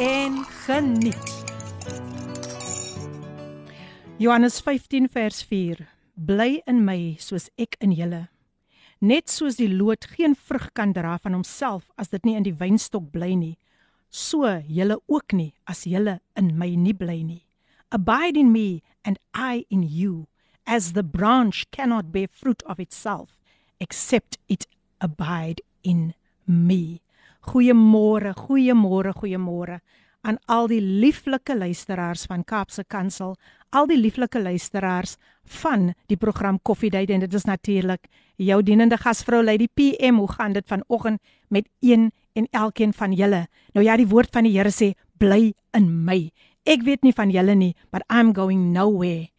en geniet. Johannes 15 vers 4. Bly in my soos ek in julle. Net soos die loot geen vrug kan dra van homself as dit nie in die wynstok bly nie, so julle ook nie as julle in my nie bly nie. Abide in me and I in you, as the branch cannot bear fruit of itself except it abide in me. Goeiemôre, goeiemôre, goeiemôre aan al die lieflike luisteraars van Kaapse Kansel, al die lieflike luisteraars van die program Koffiedייט en dit is natuurlik jou dienende gasvrou Lady PM. Hoe gaan dit vanoggend met een en elkeen van julle? Nou ja, die woord van die Here sê bly in my. Ek weet nie van julle nie, but I'm going nowhere.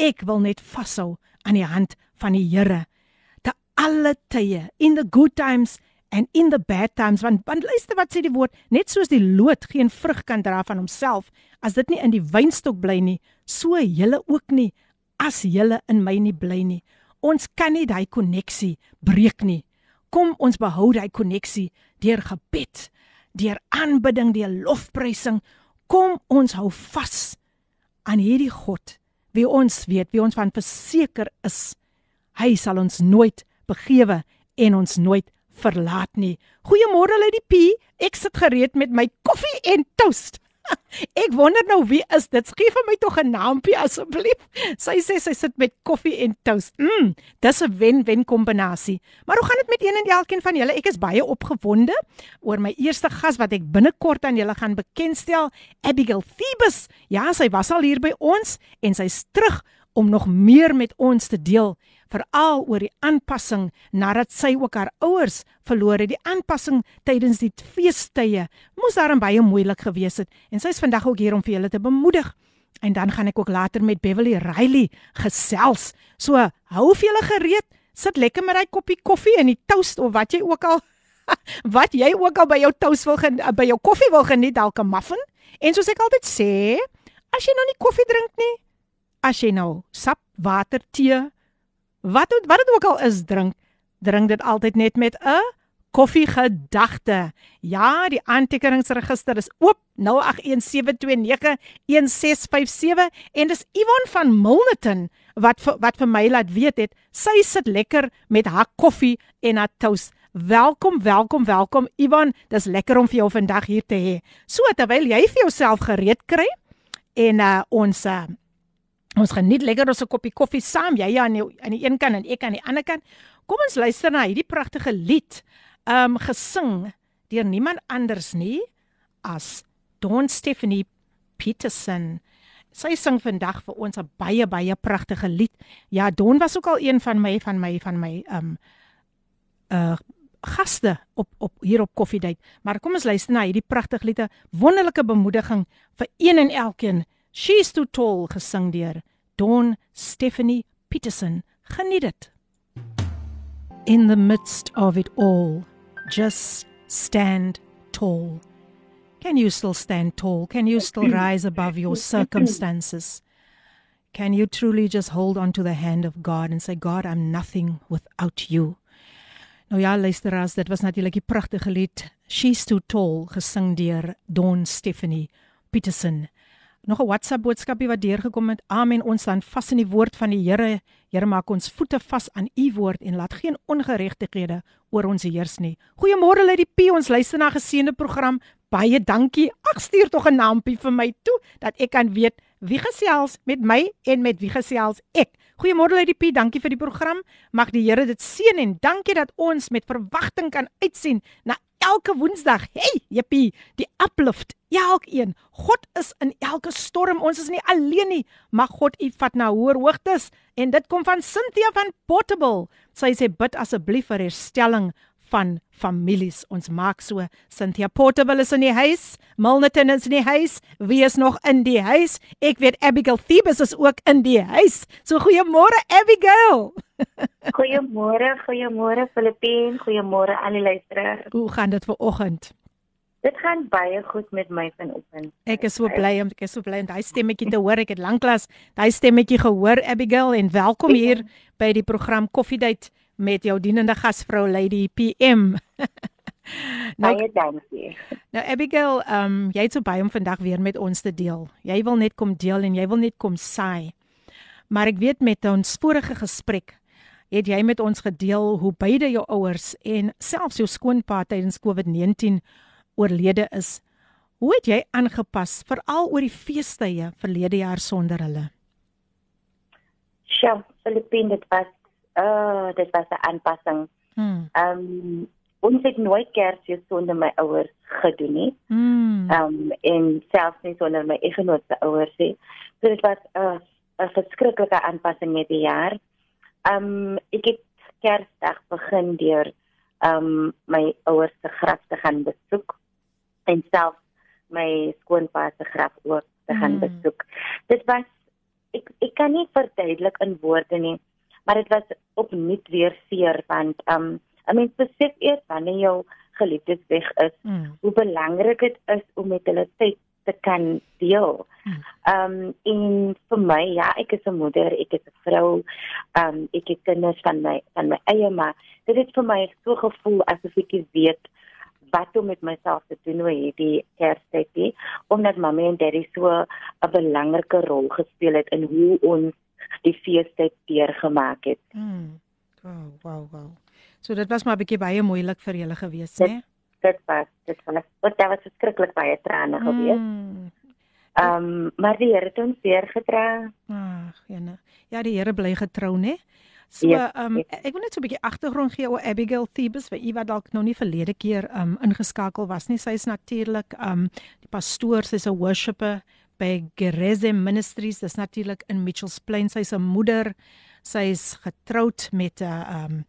Ek wil net vashou aan die hand van die Here te alle tye in the good times and in the bad times want want luister wat sê die woord net soos die loot geen vrug kan dra van homself as dit nie in die wynstok bly nie so julle ook nie as julle in my nie bly nie. Ons kan nie daai koneksie breek nie. Kom ons behou daai koneksie deur gebed deur aanbidding deur lofprysing. Kom ons hou vas aan hierdie God wie ons weet wie ons van verseker is. Hy sal ons nooit begewe en ons nooit verlaat nie. Goeiemôre Lady P. Ek sit gereed met my koffie en toast. Ek wonder nou wie is dit? Gee vir my tog 'n naampie asseblief. Sy sê sy sit met koffie en toast. Mm, dis 'n wen-wen kombinasie. Maar hoe gaan dit met een en elkeen van julle? Ek is baie opgewonde oor my eerste gas wat ek binnekort aan julle gaan bekendstel, Abigail Phoebus. Ja, sy was al hier by ons en sy's terug om nog meer met ons te deel veral oor die aanpassing nadat sy ook haar ouers verloor het. Die aanpassing tydens die feestydde moes daarom baie moeilik gewees het en sy is vandag ook hier om vir julle te bemoedig. En dan gaan ek ook later met Beverly Riley gesels. So, hou vir julle gereed. Sit lekker met daai koppie koffie en die toast of wat jy ook al wat jy ook al by jou toast wil by jou koffie wil geniet, dalk 'n muffin. En soos ek altyd sê, as jy nou nie koffie drink nie, as jy nou sap, water, tee, wat het, wat dit ook al is drink, drink dit altyd net met 'n koffie gedagte. Ja, die aantekeningsregister is oop 0817291657 en dis Yvonne van Milnerton wat wat vir my laat weet het sy sit lekker met haar koffie en haar toast. Welkom, welkom, welkom Yvonne. Dis lekker om vir jou vandag hier te hê. So terwyl jy vir jouself gereed kry en uh, ons uh, Ons geniet lekker ons 'n koppie koffie saam, jy aan die aan die een kant en ek aan die ander kant. Kom ons luister na hierdie pragtige lied. Um gesing deur niemand anders nie as Dawn Stephanie Peterson. Sy sing vandag vir ons 'n baie baie pragtige lied. Ja, Dawn was ook al een van my van my van my um uh gaste op op hier op Koffiedייט. Maar kom ons luister na hierdie pragtige lied, 'n wonderlike bemoediging vir een en elkeen She's Too Tall gesing deur Dawn Stephanie Peterson. Geniet dit. In the midst of it all, just stand tall. Can you still stand tall? Can you still rise above your circumstances? Can you truly just hold on to the hand of God and say God, I'm nothing without you? Nou ja, luisteraars, dit was natuurlik die pragtige lied She's Too Tall gesing deur Dawn Stephanie Peterson nog 'n WhatsApp boodskapie wat deurgekom het. Amen. Ons staan vas in die woord van die Here. Here maak ons voete vas aan u woord en laat geen ongeregtighede oor ons heers nie. Goeiemôre uit die P. Ons luister na geseënde program. Baie dankie. Ag stuur tog 'n naampie vir my toe dat ek kan weet wie gesels met my en met wie gesels ek. Goeiemôre uit die P. Dankie vir die program. Mag die Here dit seën en dankie dat ons met verwagting kan uitsien na elke woensdag. Hey, jippie, die uplift. Elkeen. God is in elke storm. Ons is nie alleen nie. Mag God u vat na hoër hoogtes en dit kom van Cynthia van Portable. Sy sê bid asseblief vir herstelling van families. Ons maak so Cynthia Portable is in die huis, Milnerton is in die huis, wie is nog in die huis? Ek weet Abigail Thebes is ook in die huis. So goeiemôre Abigail. goeiemôre, goeiemôre Filippien, goeiemôre aan die luisteraars. Hoe gaan dit ver oggend? Dit gaan baie goed met my vanoggend. Ek is so bly om ek is so bly om daai stemmetjie te hoor. Ek het lanklaas daai stemmetjie gehoor Abigail en welkom hier by die program Koffiedייט met jou dienende gasvrou Lady PM. nou, baie dankie. Nou Abigail, ehm um, jy het so baie om vandag weer met ons te deel. Jy wil net kom deel en jy wil net kom saai. Maar ek weet met ons vorige gesprek het jy met ons gedeel hoe beide jou ouers en selfs jou skoonpa tydens COVID-19 oorlede is. Hoe het jy aangepas veral oor die feestydde verlede jaar sonder hulle? Sjoe, Filippine dit was uh dit was 'n aanpassing. Hmm. Um ons het nooit Kersfees sonder my ouers gedoen nie. Hmm. Um en selfs nie sonder my egenootse ouers nie. So dit was 'n uh, 'n verskriklike aanpassing met die jaar. Um ek het Kersdag begin deur um my ouers se graf te gaan besoek en self my skoonpa se graf ook te gaan mm. besoek. Dit was ek ek kan nie verduidelik in woorde nie, maar dit was opnuut weer seer want um I mean besef eers wanneer jou geliefdes weg is, mm. hoe belangrik dit is om met hulle tyd te kan deel. Mm. Um en vir my, ja, ek is 'n moeder, ek is 'n vrou, um ek het kinders van my van my eie maar dit het vir my so gevoel asof ek weet wat om met myself te doen oor hierdie Kerstyd nie omdat mamma en daddy so 'n belangrike rol gespeel het in hoe ons die feestyd deurgemaak het. Mm. Wow, wow, wow. So dit was maar 'n bietjie baie moeilik vir julle gewees, né? Dit was dit was wat daar was verskriklik baie trane gewees. Mm. Ehm um, maar die Here het ons weer gedra. Ag, jene. Ja, die Here bly getrou, né? So, ehm ja, um, ek wil net so 'n bietjie agtergrond gee oor Abigail Thebes vir Eva dalk nog nie verlede keer um ingeskakel was nie. Sy is natuurlik um die pastoor, sy's 'n worshipper by Gerese Ministries. Dis natuurlik in Mitchells Plain. Sy's 'n moeder. Sy's getroud met 'n um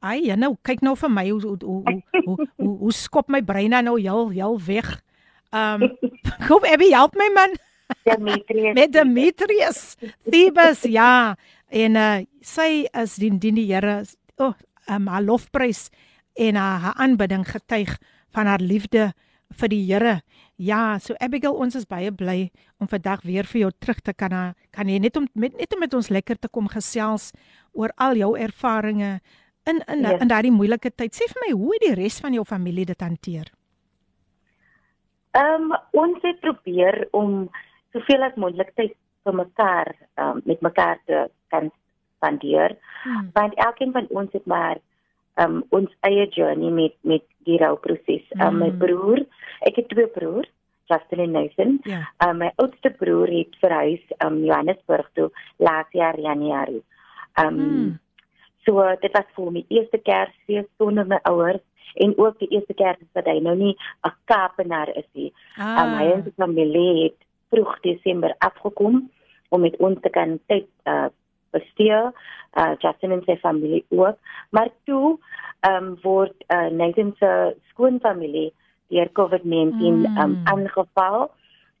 Ai, ja nou, kyk nou vir my hoe hoe hoe hoe, hoe, hoe skop my brein nou heel heel weg. Um kom Abby, help my man. Demetrius. met Demetrius. Thebes, ja. En uh sy is dien dien die Here oh, um, haar lofprys en uh, haar aanbidding getuig van haar liefde vir die Here. Ja, so Abigail, ons is baie bly om vandag weer vir jou terug te kan kan jy net om met net om met ons lekker te kom gesels oor al jou ervarings in in yes. in daardie moeilike tyd. Sê vir my, hoe het die res van jou familie dit hanteer? Ehm um, ons het probeer om soveel as moontlik tyd vir mekaar um, met mekaar te kan spandeer. Hmm. Want elkeen van ons het maar um, ons eie journey met met die rouproses. Um, hmm. My broer, ek het twee broers, Justin en Nathan. Yeah. Ja. Um, my oudste broer het verhuis um Johannesburg toe laas jaar Januarie. Um hmm. so dit was vir my eerste Kersfees sonder my ouers en ook die eerste Kersfees wat hy nou nie 'n Kaapenaar is nie. Ah. Um, hy en sy familie het vroeg Desember afgekom om met ons te kan tyd uh bestee uh Justin en sy familie ook maar toe ehm um, word uh Nathan se skoonfamilie deur COVID-19 mm. um aangeval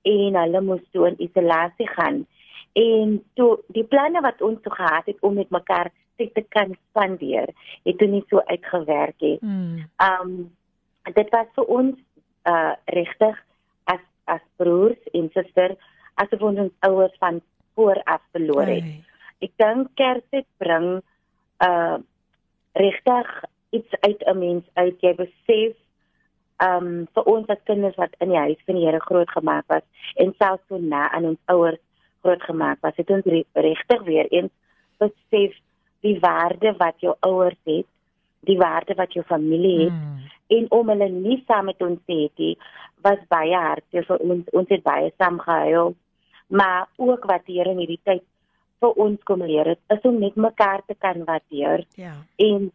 en hulle moes toe in isolasie gaan en toe die planne wat ons toe gehad het om met mekaar tyd te kan spandeer het toe nie so uitgewerk het. Mm. Um dit was vir ons uh regtig as as broers en susters asof ons ons ouers van vooraf verloor het. Hey. Ek dink Kersfees bring uh regtig iets uit 'n mens uit jy besef um vir ons as kinders wat in die huis van die Here groot gemaak was en selfs so na aan ons ouers groot gemaak was, het ons regtig weer eens besef die waarde wat jou ouers het, die waarde wat jou familie het mm. en om hulle nie saam met ons te hê nie, was baie hartseer vir ons. Ons het baie saam gehuil maar ook wat die Here in hierdie tyd vir ons kom leer het, is om net mekaar te kan waardeer. Ja. En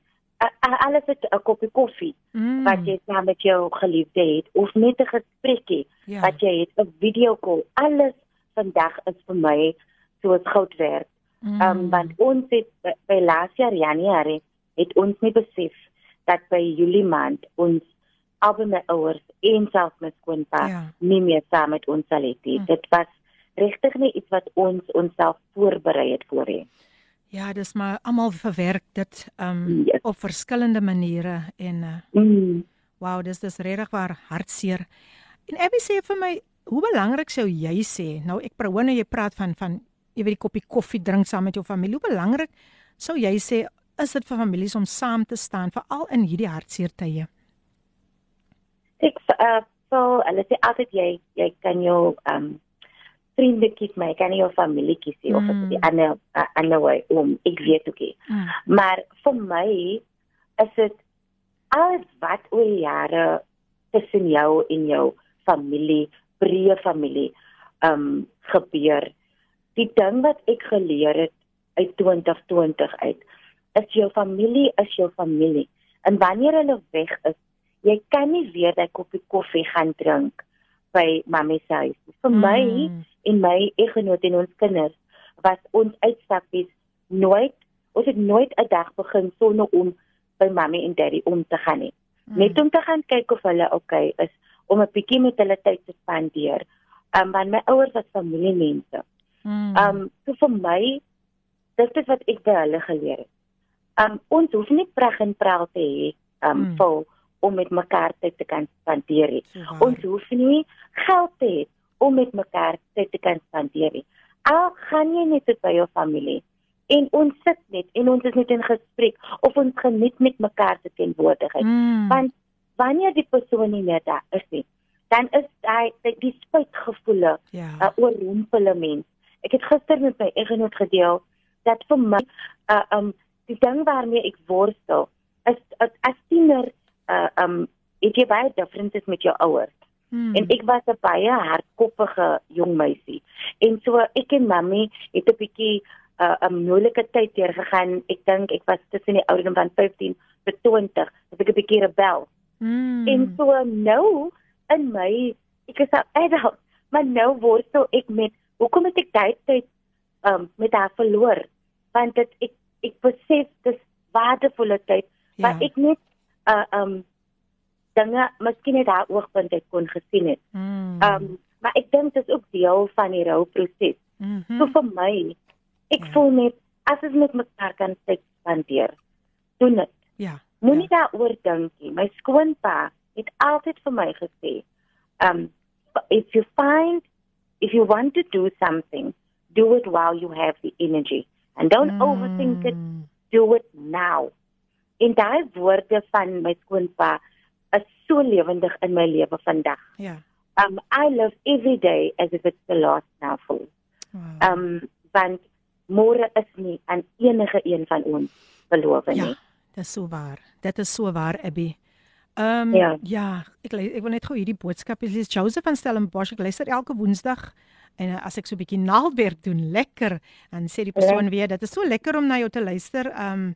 alles het 'n koppie koffie mm. wat jy saam met jou geliefde het of net 'n gesprekkie ja. wat jy het, 'n video call. Alles vandag is vir my soos goud werd. Mm. Um want ons het by laas jaar Januarie het ons nie besef dat by Julie maand ons albei my ouers en selfs my skoonpa Ja. nie meer saam met ons sal hê. Hm. Dit was regtig nie iets wat ons onsself voorberei het voor hê. Ja, dis maar almal verwerk dit um Yes. op verskillende maniere en uh, Mm. wow, dis dis regtig waar hartseer. En Abby sê vir my, hoe belangrik sou jy sê? Nou ek praat wanneer jy praat van van jy weet die koppie koffie drink saam met jou familie. Hoe belangrik sou jy sê is dit vir families om saam te staan veral in hierdie hartseer tye? Ek uh so hulle sê altyd jy jy kan jou um vriende kies, maar jy kan nie jou familie kies nie of Mm. die ander uh, ander way om. Ek weet ook nie. Mm. Maar vir my is dit alles wat oor jare tussen jou en jou familie, breë familie, um gebeur. Die ding wat ek geleer het uit 2020 uit, is jou familie is jou familie. En wanneer hulle weg is, jy kan nie weer daai koppie koffie gaan drink by mamma se huis. Vir my Mm. en my eggenoot en ons kinders was ons uitstappies nooit ons het nooit 'n dag begin sonder om by mamma en daddy om te gaan nie. Mm. Net om te gaan kyk of hulle oukei okay is om 'n bietjie met hulle tyd te spandeer. Um want my ouers was familiemense. Mm. Um so vir my dit is wat ek by hulle geleer het. Um ons hoef nie prag en praal te hê um Mm. vol om met mekaar tyd te kan spandeer nie. Waar. Ons hoef nie geld te hê om met mekaar tyd te kan spandeer nie. Al gaan jy net tot by jou familie en ons sit net en ons is net in gesprek of ons geniet met mekaar se teenwoordigheid. Mm. Want wanneer die persoon nie meer daar is nie, dan is hy die, die spytgevoele ja. 'n uh, oorrompele mens. Ek het gister met my eggenoot gedeel dat vir my uh, um die ding waarmee ek worstel is as, as tiener uh, um het jy baie differences met jou ouers. Mm. En ek was 'n baie hardkoppige jong meisie. En so ek en mammy het 'n bietjie 'n uh, 'n moeilike tyd deurgegaan. Ek dink ek was tussen die ouderdom van 15 tot 20, het ek 'n bietjie rebel. Mm. En so nou in my ek is 'n adult, maar nou worstel ek met hoekom het ek daai tyd um met haar verloor? Want dit ek ek besef dis waardevolle tyd ja. wat ek net uh um dinge miskien net haar oogpunt uit kon gesien het. Mm. Um maar ek dink dit is ook deel van die rouproses. Mhm. So vir my ek Ja. voel net as ons met mekaar kan tyd spandeer, doen dit. Ja. Moenie daaroor dink nie. My skoonpa het altyd vir my gesê, um if you find if you want to do something, do it while you have the energy and don't overthink it, Mm. do it now. En daai woorde van my skoonpa is so lewendig in my lewe vandag. Ja. Um I live every day as if it's the last now for. Wow. Um want môre is nie aan enige een van ons beloof nie. Ja, dis so waar. Dit is so waar, Abby. Ehm um, Ja. ja, ek ek wil net gou hierdie boodskap lees. Joseph van Stellenbosch, ek luister elke Woensdag en uh, as ek so 'n bietjie naaldwerk doen, lekker, dan sê die persoon weer, dit is so lekker om na jou te luister. Ehm um,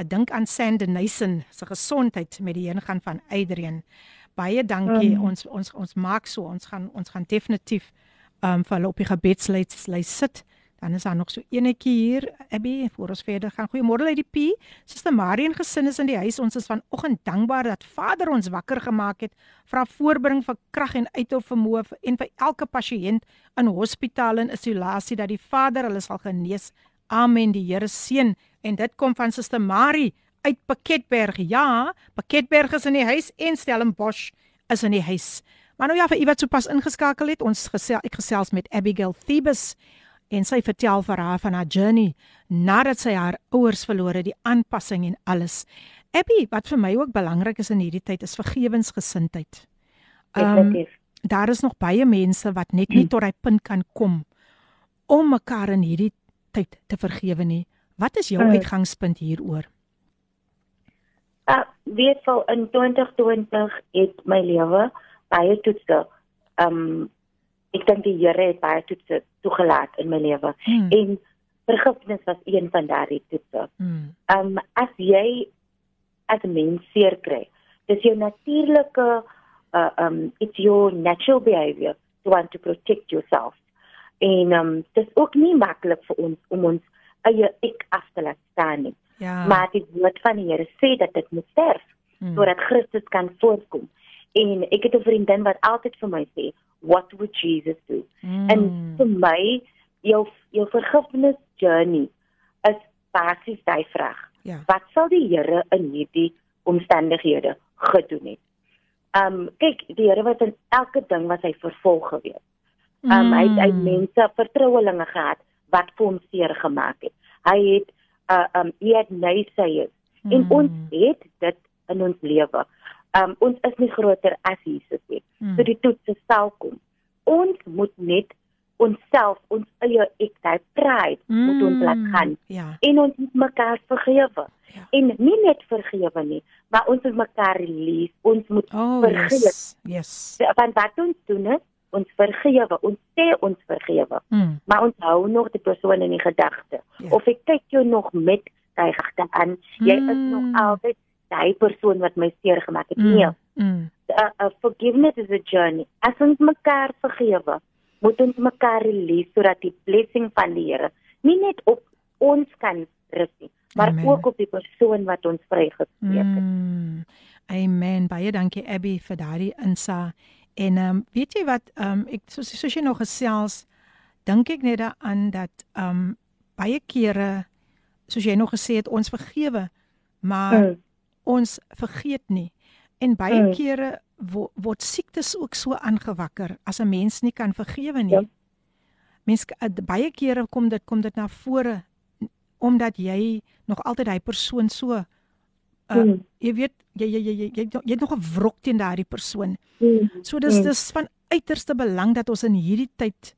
ek dink aan Sande Nason se gesondheid met die heengaan van Adrian. Baie dankie. Mm. Ons ons ons maak so, ons gaan ons gaan definitief um, vir hulle op die gebedslys lys sit. Dan is daar nog so enetjie hier, Abby, voor ons verder gaan. Goeiemôre uit die P. Suster Marion gesin is in die huis. Ons is vanoggend dankbaar dat Vader ons wakker gemaak het. Vra voorbring vir krag en uithou vermoë en vir elke pasiënt in hospitale en isolasie dat die Vader hulle sal genees. Amen. Die Here seën en dit kom van Suster Marie uit Pakketberg. Ja, Pakketberg is in die huis en Stellenbosch is in die huis. Maar nou ja, vir u wat sopas ingeskakel het, ons gesel ek gesels met Abigail Thebus en sy vertel vir haar van haar journey nadat sy haar ouers verloor het, die aanpassing en alles. Abby, wat vir my ook belangrik is in hierdie tyd is vergewensgesindheid. Definitief. daar is nog baie mense wat net nie tot daai punt kan kom om mekaar in hierdie tyd te vergewe nie. Wat is jou uitgangspunt hieroor? Uh, weet vol in 2020 het my lewe baie toetse. Um ek dink die Here het baie toetse toegelaat in my lewe Hmm. en vergifnis was een van daardie toetse. Hmm. Um as jy as 'n mens seer kry, dis jou natuurlike uh um it's your natural behavior to want to protect yourself. En um dis ook nie maklik vir ons om ons eie ek af te laat staan nie. Ja. Maar die woord van die Here sê dat dit moet sterf. mm. sodat Christus kan voorkom. En ek het 'n vriendin wat altyd vir my sê, "What would Jesus do?" Mm. En vir my, jou jou vergifnis journey is basies daai vraag. Ja. Wat sal die Here in hierdie omstandighede gedoen het? Um kyk, die Here was in elke ding wat hy vervolg gewees. Um mm. hy het hy mense vertrouelinge gehad wat vir hom seer gemaak het. Hy het uh um hy het naysayers mm. en ons het dit in ons lewe. Um ons is nie groter as Jesus nie. Mm. So die toets sal kom. Ons moet net onsself ons eie ek daai pride mm. moet ons laat gaan. Ja. En ons moet mekaar vergewe. Ja. En nie net vergewe nie, maar ons moet mekaar lief. Ons moet oh, vergewe. Yes. yes. Want wat ons doen is ons vergewe, ons sê ons vergewe. Mm. Maar ons hou nog die persoon in die gedagte. Ja. Of ek kyk jou nog met gedagte aan. Jy mm. is nog altyd daai persoon wat my seer gemaak het. Mm. Nee. Mm. Uh, uh, forgiveness is a journey. As ons mekaar vergewe, moet ons mekaar lief sodat die blessing van die Here nie net op ons kan rus nie, maar Amen. ook op die persoon wat ons vrygespreek het. Mm. Amen. Baie dankie Abby vir daardie insa. En ehm um, weet jy wat ehm um, ek soos soos jy nog gesels dink ek net daaraan dat ehm um, baie kere soos jy nog gesê het ons vergewe maar mm. ons vergeet nie. En baie mm. kere wo, word siektes ook so aangewakker as 'n mens nie kan vergewe nie. Ja. Mens eh, baie kere kom dit kom dit na vore omdat jy nog altyd hy persoon so uh, mm. jy weet jy jy jy jy, jy, jy het nog 'n wrok teen daardie persoon. Mm. So dis mm. dis van uiterste belang dat ons in hierdie tyd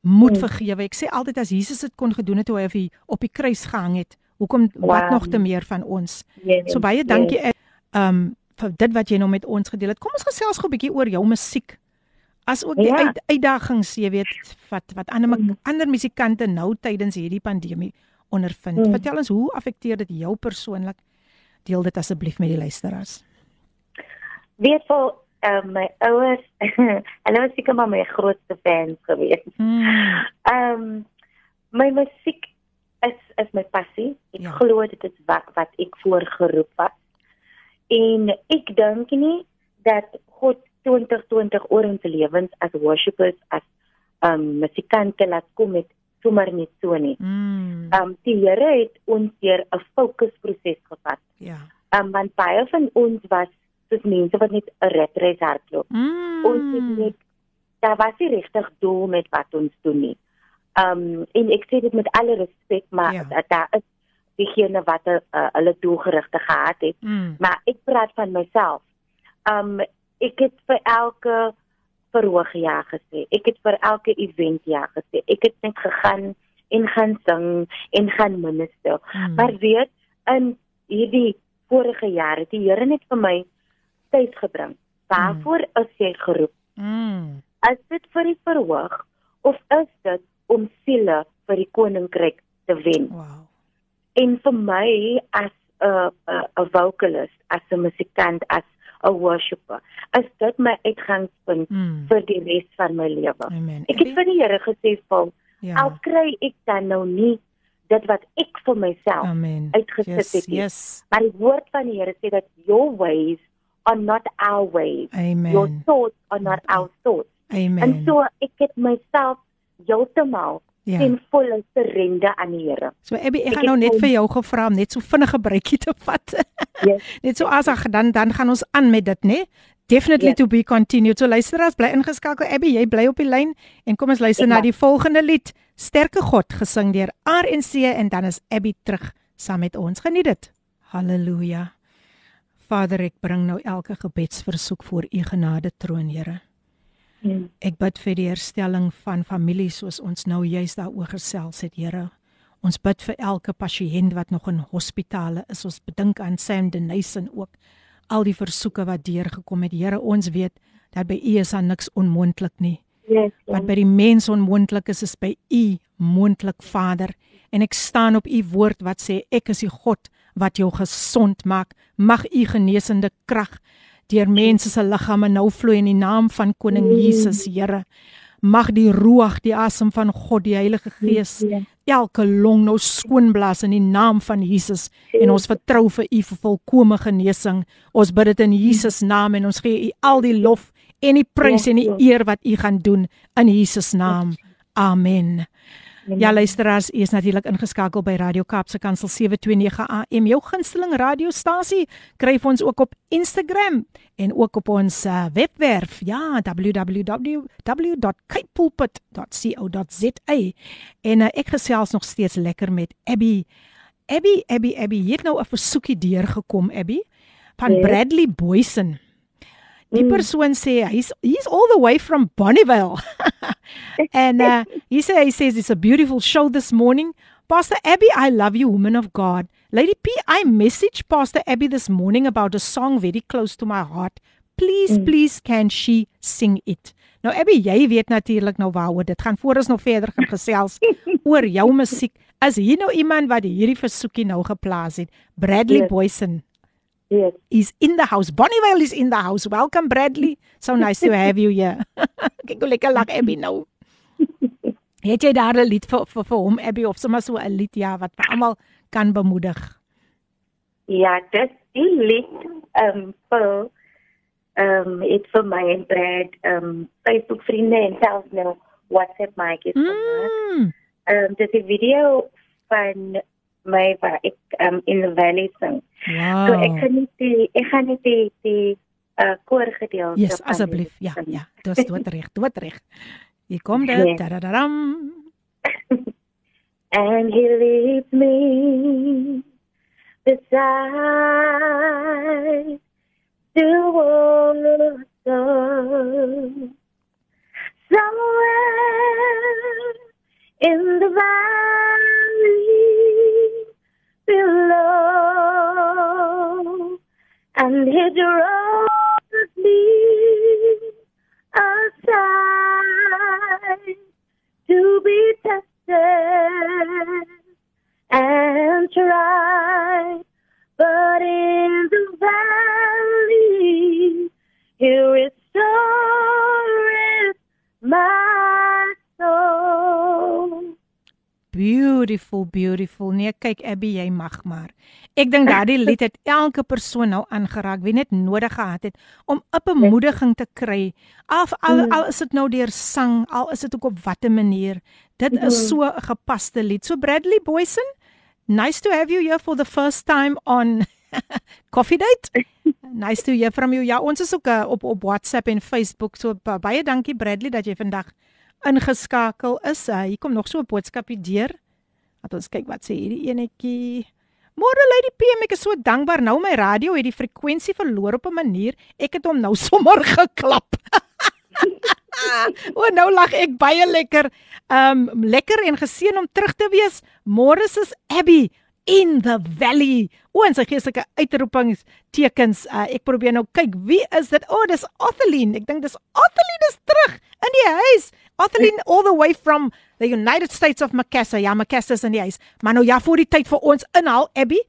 moet mm. vergewe. Ek sê altyd as Jesus dit kon gedoen het toe hy op die, op die kruis gehang het, hoekom wow. wat nog te meer van ons? Yes. So baie dankie. Ehm yes. um, vir dit wat jy nou met ons gedeel het. Kom ons gesels gou 'n bietjie oor jou musiek. As ook die ja. uit, uitdagings, jy weet, wat wat ander mm. ander musikante nou tydens hierdie pandemie ondervind. Mm. Vertel ons hoe affekteer dit jou persoonlik? Deel dit asseblief met die luisteraars. Weet vir uh, my ouers, hulle was seker maar my grootste fans gewees. Mm. Ehm mm. um, my musiek is is my passie. Ek ja. glo dit is wat wat ek voorgeroep was. En ek dink nie dat God 2020 oor ons lewens as worshipers as um musikante laat kom met sommer net so nie. Mm. Um die Here het ons deur 'n fokusproses gevat. Ja. Um want baie van ons was soos mense wat net 'n retres hardloop. Mm. Ons het net daar was nie regtig doel met wat ons doen nie. Um en ek sê dit met alle respek, maar ja. daar is diegene wat uh, hulle doelgerigte gehad het. Mm. Maar ek praat van myself. Um ek het vir elke verhoog ja gesê. Ek het vir elke event ja gesê. Ek het net gegaan en gaan sing en gaan minister. Mm. Maar weet in hierdie vorige jare, die Here het vir my tyd gebring. Waarvoor mm. is jy geroep? Mm. Is dit vir die verhoog of is dit om siele vir die koninkryk te wen? Wow. En vir my as 'n 'n 'n vocalist, as 'n musikant, as 'n worshipper, is dit my uitgangspunt mm. vir die res van my lewe. Ek het vir die Here gesê, "Val, ja. al kry ek dan nou nie dit wat ek vir myself uitgesit yes, het nie." Yes. Maar die woord van die Here sê dat your ways are not our ways. Amen. Your thoughts are not our thoughts. Amen. En so ek het myself heeltemal Ja. en volle surrender aan die Here. So Abby, ek, ek gaan nou net vir jou gevra om net so vinnige breekie te vat. Yes. net so as ek dan dan gaan ons aan met dit, né? Definitely yes. to be continued. So luisteraars, bly ingeskakel. Abby, jy bly op die lyn en kom ons luister ek na mag. die volgende lied, Sterke God, gesing deur RNC en dan is Abby terug saam met ons. Geniet dit. Halleluja. Vader, ek bring nou elke gebedsversoek voor U genade troon, Here. Hmm. Ek bid vir die herstelling van families soos ons nou juis daaroor gesels het, Here. Ons bid vir elke pasiënt wat nog in hospitale is. Ons bedink aan Sam Denison ook. Al die versoeke wat deurgekom het, Here, ons weet dat by U is daar niks onmoontlik nie. Yes, wat by die mens onmoontlik is, is by U moontlik, Vader. En ek staan op U woord wat sê ek is die God wat jou gesond maak. Mag U genesende krag deur mense se liggame nou vloei in die naam van koning mm. Jesus Here. Mag die roeg, die asem van God, die Heilige Gees elke long nou skoonblaas in die naam van Jesus en ons vertrou vir u vir volkomme genesing. Ons bid dit in Jesus naam en ons gee u al die lof en die prys en die eer wat u gaan doen in Jesus naam. Amen. Ja luisteraars, u is natuurlik ingeskakel by Radio Kaapse Kansel 729 AM, jou gunsteling radiostasie. Kryf ons ook op Instagram en ook op ons uh, webwerf, ja, www.capepulpit.co.za. En uh, ek gesels nog steeds lekker met Abby. Abby, Abby, Abby, jy het nou 'n versoekie deurgekom, Abby, van Bradley Boysen. Die mm. persoon sê hy's he's all the way from Bonnievale. and uh, he say he says it's a beautiful show this morning. Pastor Abby, I love you woman of God. Lady P, I messaged Pastor Abby this morning about a song very close to my heart. Please, mm. please can she sing it? Nou Abby, jy weet natuurlik nou waaroor dit gaan. Voor ons nog verder gaan gesels oor jou musiek. Is hier nou iemand wat hierdie versoekie nou geplaas het? Bradley yes. Boysen. Yes. He's in the house. Bonnievale is in the house. Welcome, Bradley. So nice to have you here. Kyk hoe lekker lag Abby nou. Het jy daar 'n lied vir vir, vir hom Abby of sommer so 'n lied ja wat vir almal kan bemoedig? Ja, dit die lied ehm um, vir ehm um, dit vir my en Brad ehm um, Facebook vriende en selfs nou WhatsApp my kids. Ehm um, dis 'n video van my waar ek um, in the valley sing. Wow. So ek kan nie die ek gaan nie die die uh koor gedeelte Yes, asseblief. Ja, ja. Dis dood reg, dood reg. Hier kom dit. Yeah. Tadadam. And he leads me beside the water somewhere in the valley below and his roses me aside to be tested and tried. But in the valley, he restores my Beautiful, beautiful. Nee, kyk Abby, jy mag maar. Ek dink daardie lied het elke persoon nou aangeraak wie net nodig gehad het om 'n bemoediging te kry. Af al, mm. al is dit nou deur sang, al is dit ook op watter manier. Dit is mm. so 'n gepaste lied. So Bradley Boysen, nice to have you here for the first time on Coffee Date. Nice to hear from you. Ja, ons is ook uh, op op WhatsApp en Facebook. So baie dankie Bradley dat jy vandag ingeskakel is. Uh, hier kom nog so 'n boodskapie deur. Laat ons kyk wat sê hierdie enetjie. Môre Lady PM, ek is so dankbaar nou my radio het die frekwensie verloor op 'n manier. Ek het hom nou sommer geklap. o, nou lag ek baie lekker. Um lekker en geseën om terug te wees. Môre is Abby in the valley. O, en sy gee sulke uitroepings tekens. Uh, ek probeer nou kyk wie is dit? O, oh, dis Otheline. Ek dink dis Otheline is terug in die huis. Otheline all the way from the United States of Macassar. Ja, Macassar is in die huis. Maar nou ja, vir die tyd vir ons inhaal Abby.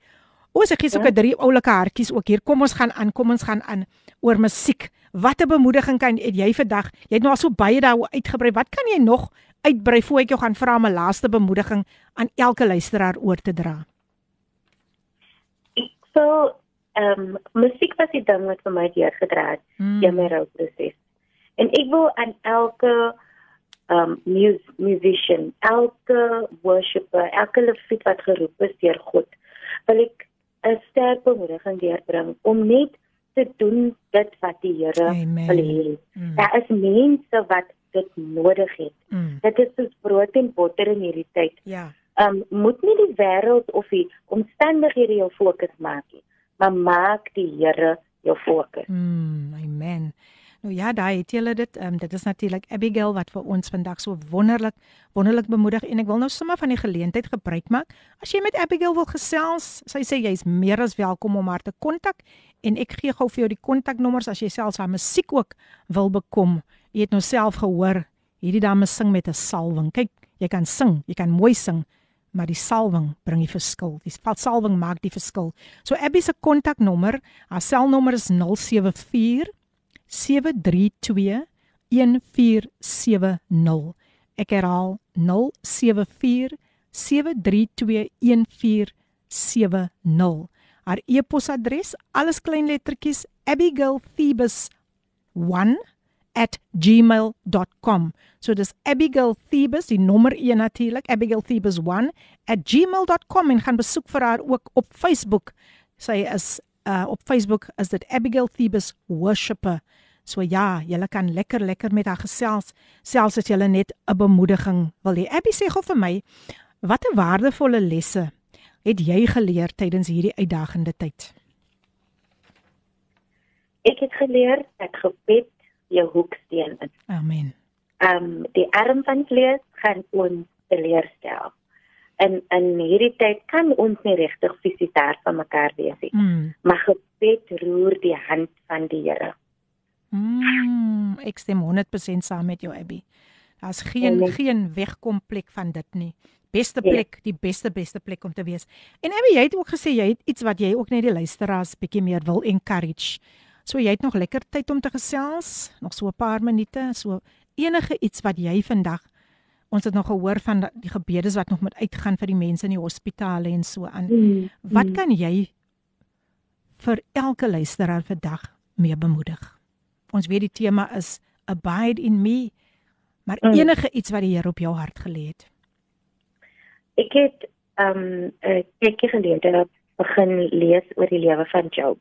O, sy gee sulke ja. drie oulike hartjies ook hier. Kom ons gaan aan. Kom ons gaan aan oor musiek. Wat 'n bemoediging kan het jy vandag? Jy het nou al so baie daaroor uitgebrei. Wat kan jy nog uitbrei voor ek jou gaan vra om 'n laaste bemoediging aan elke luisteraar oor te dra? So, ehm um, musiek was die ding wat vir my deurgedra het mm. in my rouproses. En ek wil aan elke um, mus musician, elke worshipper, elke leviet wat geroep is deur God, wil ek 'n sterk bemoediging deurbring om net te doen dit wat die Here wil hê. Mm. Daar is mense wat dit nodig het. Mm. Dit is soos brood en botter in hierdie tyd. Ja um, moet nie die wêreld of die omstandighede jou fokus maak nie, maar maak die Here jou fokus. Mm, amen. Nou ja, daai het julle dit. Um, dit is natuurlik Abigail wat vir ons vandag so wonderlik wonderlik bemoedig en ek wil nou sommer van die geleentheid gebruik maak. As jy met Abigail wil gesels, sy sê jy's meer as welkom om haar te kontak en ek gee gou vir jou die kontaknommers as jy selfs haar musiek ook wil bekom. Jy het nou self gehoor, hierdie dame sing met 'n salwing. Kyk, jy kan sing, jy kan mooi sing maar die salwing bring die verskil. Die salwing maak die verskil. So Abby se kontaknommer, haar selnommer is 074 732 1470. Ek herhaal 074 0724579208. Haar e-posadres, alles klein lettertjies, abigailthebus1@gmail.com. So dis Abigail Thebus, die nommer 1 natuurlik, abigailthebus1@gmail.com en gaan besoek vir haar ook op Facebook. Sy is uh op Facebook is dit Abigail Thebus Worshipper. So ja, jy kan lekker lekker met haar gesels, selfs as jy net 'n bemoediging wil hê. Abby sê gou vir my, watter waardevolle lesse het jy geleer tydens hierdie uitdagende tyd? Ek het geleer dat gebed jou hoeksteen is. Amen. Ehm um, die arm van vlees gaan ons teleurstel. En in hierdie tyd kan ons nie regtig fisies daar van mekaar wees nie. Mm. Maar gebed roer die hand van die Here. Mm, ek stem 100% saam met jou Abby. Daar's geen mm. geen wegkomplek van dit nie. Beste ja. plek, die beste beste plek om te wees. En Abby, jy het ook gesê jy het iets wat jy ook net die luisteraars bietjie meer wil encourage. So jy het nog lekker tyd om te gesels, nog so 'n paar minute, so enige iets wat jy vandag ons het nog gehoor van die gebedes wat nog moet uitgaan vir die mense in die hospitale en so aan. Mm. Wat mm. kan jy vir elke luisteraar vandag mee bemoedig? Ons weet die tema is abide in me, maar mm. enige iets wat die Here op jou hart gelê het. Ek het ehm um, 'n bietjie gelede begin lees oor die lewe van Job.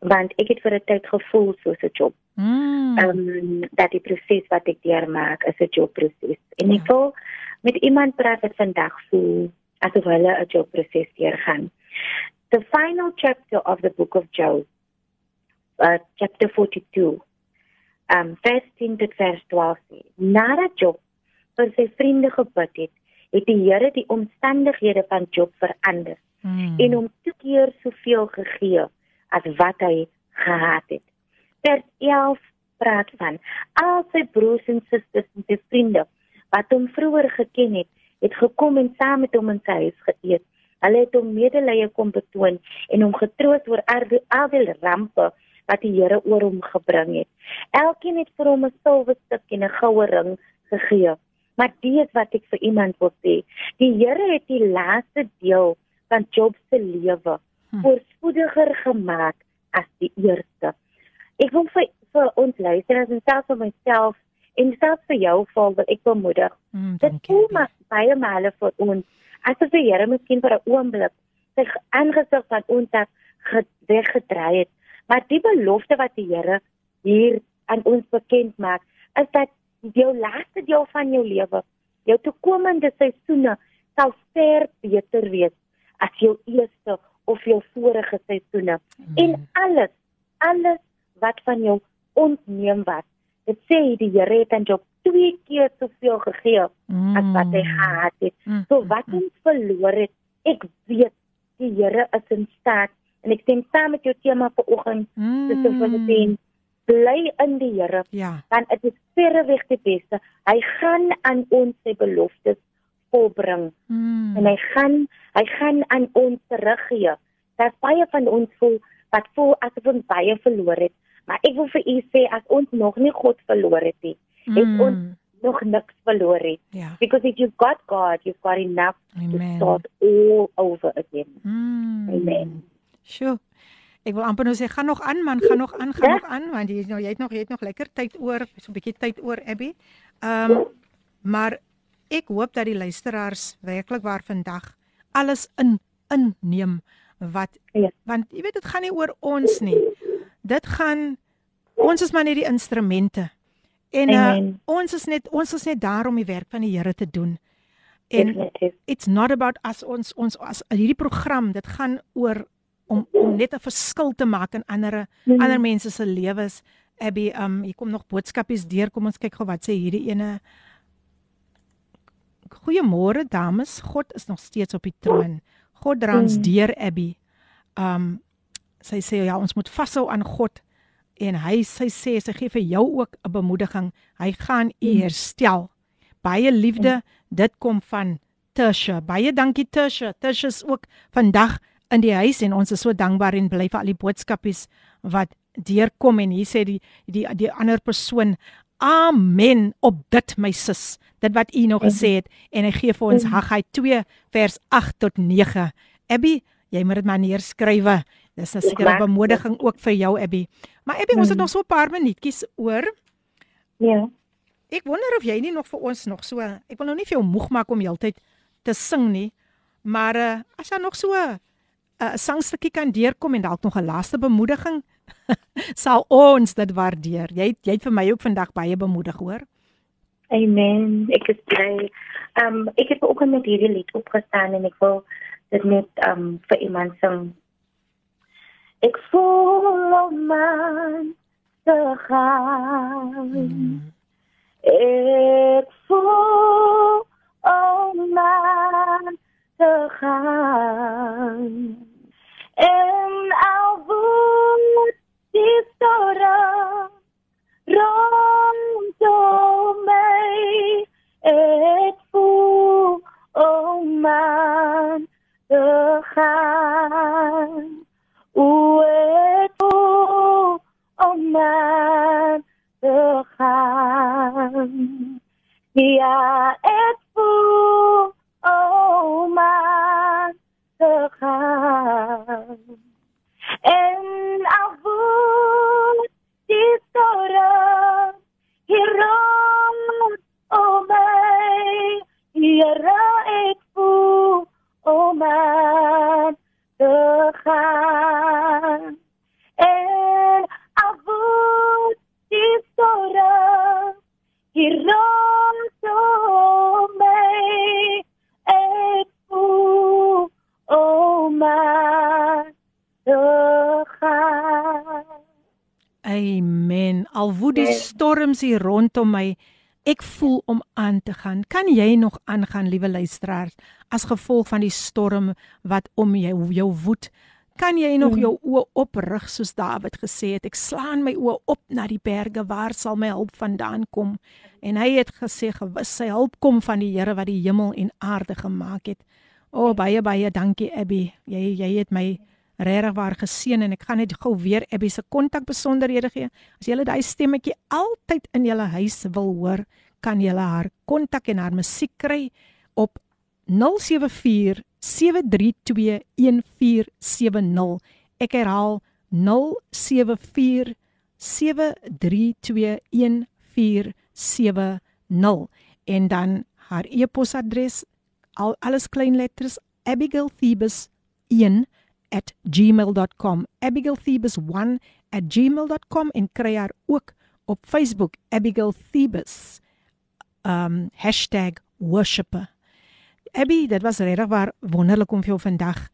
Want ek het vir 'n tyd gevoel soos 'n Job. Mm. Ehm um, dat die proses wat ek deurmaak is 'n Job proses. En ek ja. wil met iemand praat wat vandag voel asof hulle 'n Job proses deurgaan. The final chapter of the book of Job, uh, chapter 42 um vers 10 tot vers 12 sê. Nadat Job vir sy vriende gebid het, het die Here die omstandighede van Job verander hmm. en hom te keer soveel gegee as wat hy gehad het. Vers 11 praat van al sy broers en susters en sy vriende wat hom vroeër geken het, het gekom en saam met hom in sy huis geëet. Hulle het hom medelee kom betoon en hom getroos oor al die rampe wat die Here oor hom gebring het. Elkeen het vir hom 'n silwer stuk en 'n goue ring gegee. Maar dit wat ek vir iemand wil sê, die Here het die laaste deel van Job se lewe hm. Voorspoediger gemaak as die eerste. Ek wil vir vir ons luisteraars en selfs vir myself en selfs vir jou val wat ek bemoedig. Mm, dit kom maar baie male vir ons asof die Here miskien vir 'n oomblik sy aangesig van ons het weggedry het Maar die belofte wat die Here hier aan ons bekend maak, is dat jou laaste deel van jou lewe, jou toekomende seisoene sal ver beter wees as jou eerste of jou vorige seisoene. Mm. En alles, alles wat van jou ontneem was, dit sê die Here het aan jou twee keer soveel gegee mm. as wat hy gehad het. Mm. So wat ons verloor het, ek weet die Here is in staat en ek stem saam met jou tema vir oggend mm. dis om te sê bly in die Here ja want dit is verreweg die beste hy gaan aan ons sy beloftes volbring mm. en hy gaan hy gaan aan ons teruggee dat baie van ons voel wat voel asof ons baie verloor het maar ek wil vir u sê as ons nog nie God verloor het nie mm. het ons nog niks verloor het ja. because if you've got God you've got enough Amen. to start all over again mm. amen Sjoe. Ek wil amper nou sê gaan nog aan man, gaan nog aan, gaan ja? nog aan want jy nou jy het nog jy het nog lekker tyd oor, so 'n bietjie tyd oor Abby. Ehm um, maar ek hoop dat die luisteraars werklik waar vandag alles in inneem wat ja. want jy weet dit gaan nie oor ons nie. Dit gaan ons is maar net die instrumente. En uh, ons is net ons is net daar om die werk van die Here te doen. En Definitief. it's not about us ons ons as hierdie program, dit gaan oor om om net 'n verskil te maak in ander mm -hmm. ander mense se lewens. Abby, um hier kom nog boodskapies deur. Kom ons kyk gou wat sê hierdie ene. Goeiemôre dames. God is nog steeds op die troon. God dra ons mm. deur Abby. Um sy sê ja, ons moet vashou aan God en hy sy sê sy gee vir jou ook 'n bemoediging. Hy gaan u mm. herstel. Baie liefde, mm. dit kom van Tasha. Baie dankie Tasha. Tasha is ook vandag in die huis en ons is so dankbaar en bly vir al die boodskapies wat deurkom en hier sê die die die ander persoon Amen op dit my sis. Dit wat u nog gesê het en hy gee vir ons Haggai 2 vers 8 tot 9. Abby, jy moet dit maar neerskrywe. Dis 'n sekere bemoediging ook vir jou Abby. Maar Abby, ons het nog so 'n paar minuutjies oor. Ja. Ek wonder of jy nie nog vir ons nog so, ek wil nou nie vir jou moeg maak om heeltyd te sing nie, maar uh, as jy nog so 'n uh, sangstukkie kan deurkom en dalk nog 'n laaste bemoediging, sal ons dit waardeer. Jy jy het vir my ook vandag baie bemoedig, hoor. Amen. Ek is bly. Ehm um, ek het ook met hierdie lied opgestaan en ek wil dit net ehm um, vir iemand sing. Ek voel op my te gaan. Hmm. Ek voel op my te gaan. En al voel die storm rondom my ek voel oh man de gaan. O ek voel oh man de gaan. Ja ek voel oh man de gaan. En gaan en al voel die storm hier rond om my ek voel om my Amen. Al woed die storms hier rondom my, ek voel om aan te gaan. Kan jy nog aangaan, liewe luisteraars, as gevolg van die storm wat om jou jou woed? Kan jy nog jou oë oprig soos Dawid gesê het, ek slaan my oë op na die berge, waar sal my hulp vandaan kom? En hy het gesê gewis sy hulp kom van die Here wat die hemel en aarde gemaak het. O oh, baie baie dankie Abby. Jy jy het my regtig waar geseën en ek gaan net gou weer Abby se kontak besonderhede gee. As jy daai stemmetjie altyd in jou huis wil hoor, kan jy haar kontak en haar musiek kry op 074 732 1470. Ek herhaal 074 732 1470 en dan haar e-posadres al alles klein letters abigailthebus1 at gmail.com abigailthebus1 at gmail.com en kry haar ook op Facebook Abigail Thebus um #worshipper Abby dit was regtig waar wonderlik om vir jou vandag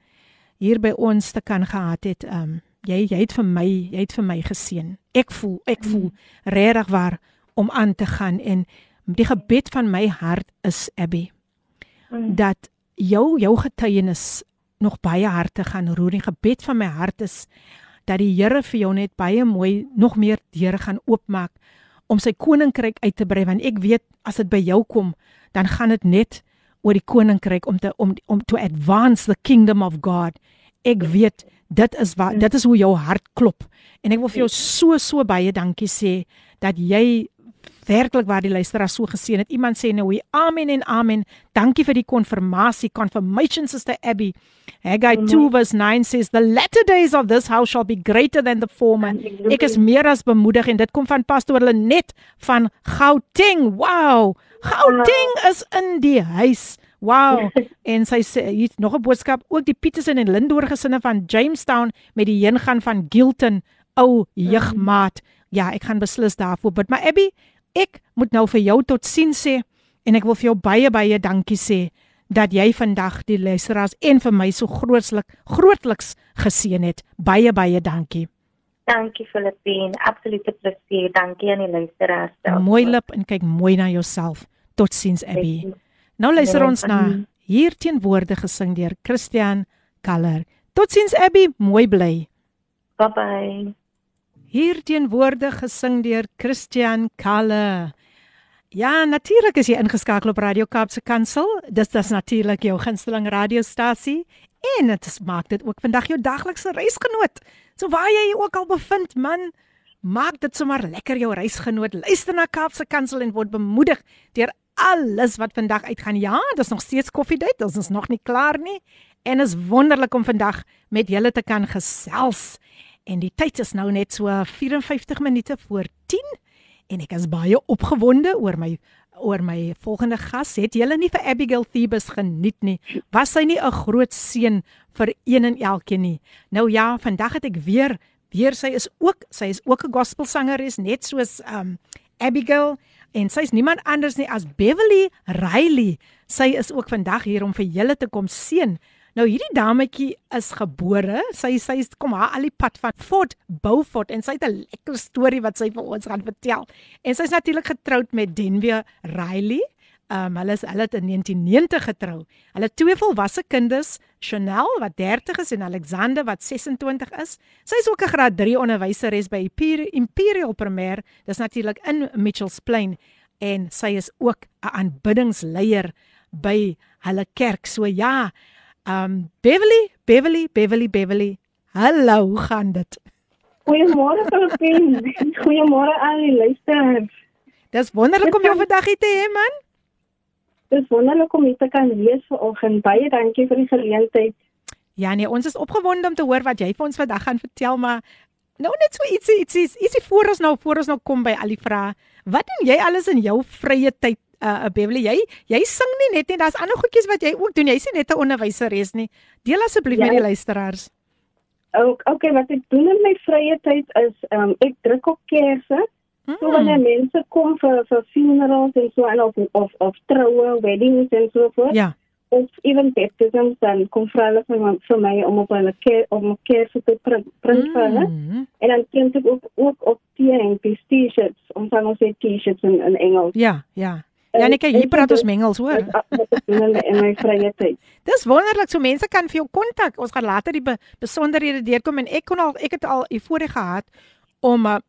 hier by ons te kan gehad het um jy jy het vir my jy het vir my geseën ek voel ek voel regtig waar om aan te gaan en die gebed van my hart is Abby mm. dat jou jou getuienis nog baie harte gaan roer. Die gebed van my hart is dat die Here vir jou net baie mooi nog meer deure gaan oopmaak om sy koninkryk uit te brei want ek weet as dit by jou kom dan gaan dit net oor die koninkryk om te om om to advance the kingdom of God. Ek weet dit is wat dit is hoe jou hart klop en ek wil vir jou so so baie dankie sê dat jy werklik waar die luisteraar so geseën het. Iemand sê nou, "Amen en amen. Dankie vir die konfirmasie, confirmation sister Abby." Haggai 2 verse 9 says, "The latter days of this house shall be greater than the former." Ek is meer as bemoedig en dit kom van pastoor Lenet van Gauteng. Wow! Gauteng is in die huis. Wow. En sy sê hier nog 'n boodskap ook die Petersen en Lindoor gesinne van Jamestown met die heengaan van Gilton, ou jeugmaat. Ja, ek gaan beslis daarvoor bid. Maar Abby, ek moet nou vir jou totsiens sê en ek wil vir jou baie baie dankie sê dat jy vandag die luisteraars en vir my so grootslik grootliks geseën het. Baie baie dankie. Dankie Filippine, absolute plesier. Dankie aan die luisteraars. Mooi lip en kyk mooi na jouself. Totsiens Abby. Nou luister ons na hier teenwoorde gesing deur Christian Kaller. Totsiens Abby, mooi bly. Bye bye hier teenwoordig gesing deur Christian Kalle. Ja, natuurlik is jy ingeskakel op Radio Kaapse Kansel. Dis dis natuurlik jou gunsteling radiostasie en dit maak dit ook vandag jou daglikse reisgenoot. So waar jy ook al bevind, man, Maak dit sommer lekker jou reisgenoot. Luister na Kaapse Kansel en word bemoedig deur alles wat vandag uitgaan. Ja, dis nog steeds koffiedייט. Ons is nog nie klaar nie. En is wonderlik om vandag met julle te kan gesels. En die tyd is nou net so 54 minute voor 10 en ek is baie opgewonde oor my oor my volgende gas. Het julle nie vir Abigail Thebus geniet nie? Was sy nie 'n groot seën vir een en elkeen nie? Nou ja, vandag het ek weer weer sy is ook sy is ook 'n gospelsangeres net soos um Abigail en sy's niemand anders nie as Beverly Riley. Sy is ook vandag hier om vir julle te kom seën. Nou hierdie dametjie is gebore, sy sy kom haar al die pad van Fort Beaufort en sy het 'n lekker storie wat sy vir ons gaan vertel. En sy's natuurlik getroud met Denver Riley. Um hulle is hulle het in 1990 getrou. Hulle twee volwasse kinders, Chanel wat 30 is en Alexander wat 26 is. Sy is ook 'n graad 3 onderwyseres by Imperial Primêr. Dis natuurlik in Mitchells Plain en sy is ook 'n aanbiddingsleier by hulle kerk. So ja, um Beverly, Beverly, Beverly, Beverly. Hallo, hoe gaan dit? Goeiemôre Filippin. Goeiemôre aan die luisteraars. Dis wonderlik om jou vandag hier te hê man. Dis wonderlik om hier te kan wees vanoggend. Baie dankie vir die geleentheid. Ja nee, ons is opgewonde om te hoor wat jy vir ons vandag gaan vertel, maar nou net so ietsie ietsie ietsie voor ons nou voor ons nou kom by al die vrae. Wat doen jy alles in jou vrye tyd? Uh Beverly, jy jy sing nie net nie, daar's ander goedjies wat jy ook doen. Jy's nie net 'n onderwyseres nie. Deel asseblief ja. met die luisteraars. Ook okay, wat ek doen in my vrye tyd is um ek druk op kersse. Mm. So wanneer mense kom vir vir funerals en so en of of of troue, weddings en so voort. Ja. Of even baptisms dan kom vra hulle vir vir my om op hulle keer om 'n keer te print vir hulle. Mm. En dan print ek ook ook op teen T-shirts, om dan ons T-shirts in in Engels. Ja, ja. Ja, net hier praat ons mengels hoor. In my vrye tyd. Dis wonderlik so mense kan vir jou kontak. Ons gaan later die be besonderhede deurkom en ek kon al ek het al voorheen gehad om uh,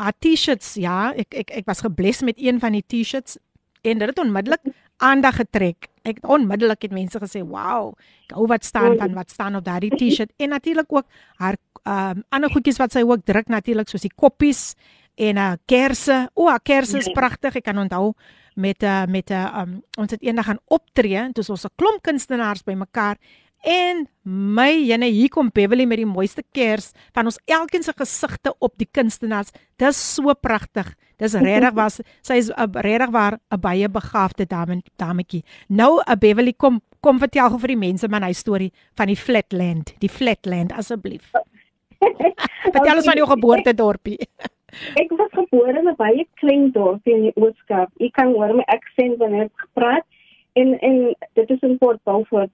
haar T-shirts, ja, ek ek ek was gebless met een van die T-shirts en dit het onmiddellik aandag getrek. Ek onmiddellik het mense gesê, "Wow, ek hou wat staan van wat staan op daardie T-shirt." En natuurlik ook haar ehm um, ander goedjies wat sy ook druk natuurlik soos die koppies en 'n uh, kersse. O, haar kersse is pragtig. Ek kan onthou met uh, met 'n uh, um, ons het eendag gaan optree en toe ons 'n klomp kunstenaars bymekaar En my jene hier kom Beverly met die mooiste kers van ons elkeen se gesigte op die kunstenaars. Dis so pragtig. Dis regtig was sy is regtig waar 'n baie begaafde dame dametjie. Nou Beverly kom kom vertel gou vir die mense man hy storie van die Flatland, die Flatland asseblief. vertel ons van jou geboortedorpie. ek was gebore in 'n baie klein dorpie in die Ooskaap. Ek kan hoor my aksent wanneer ek praat en en dit is in Port Beaufort.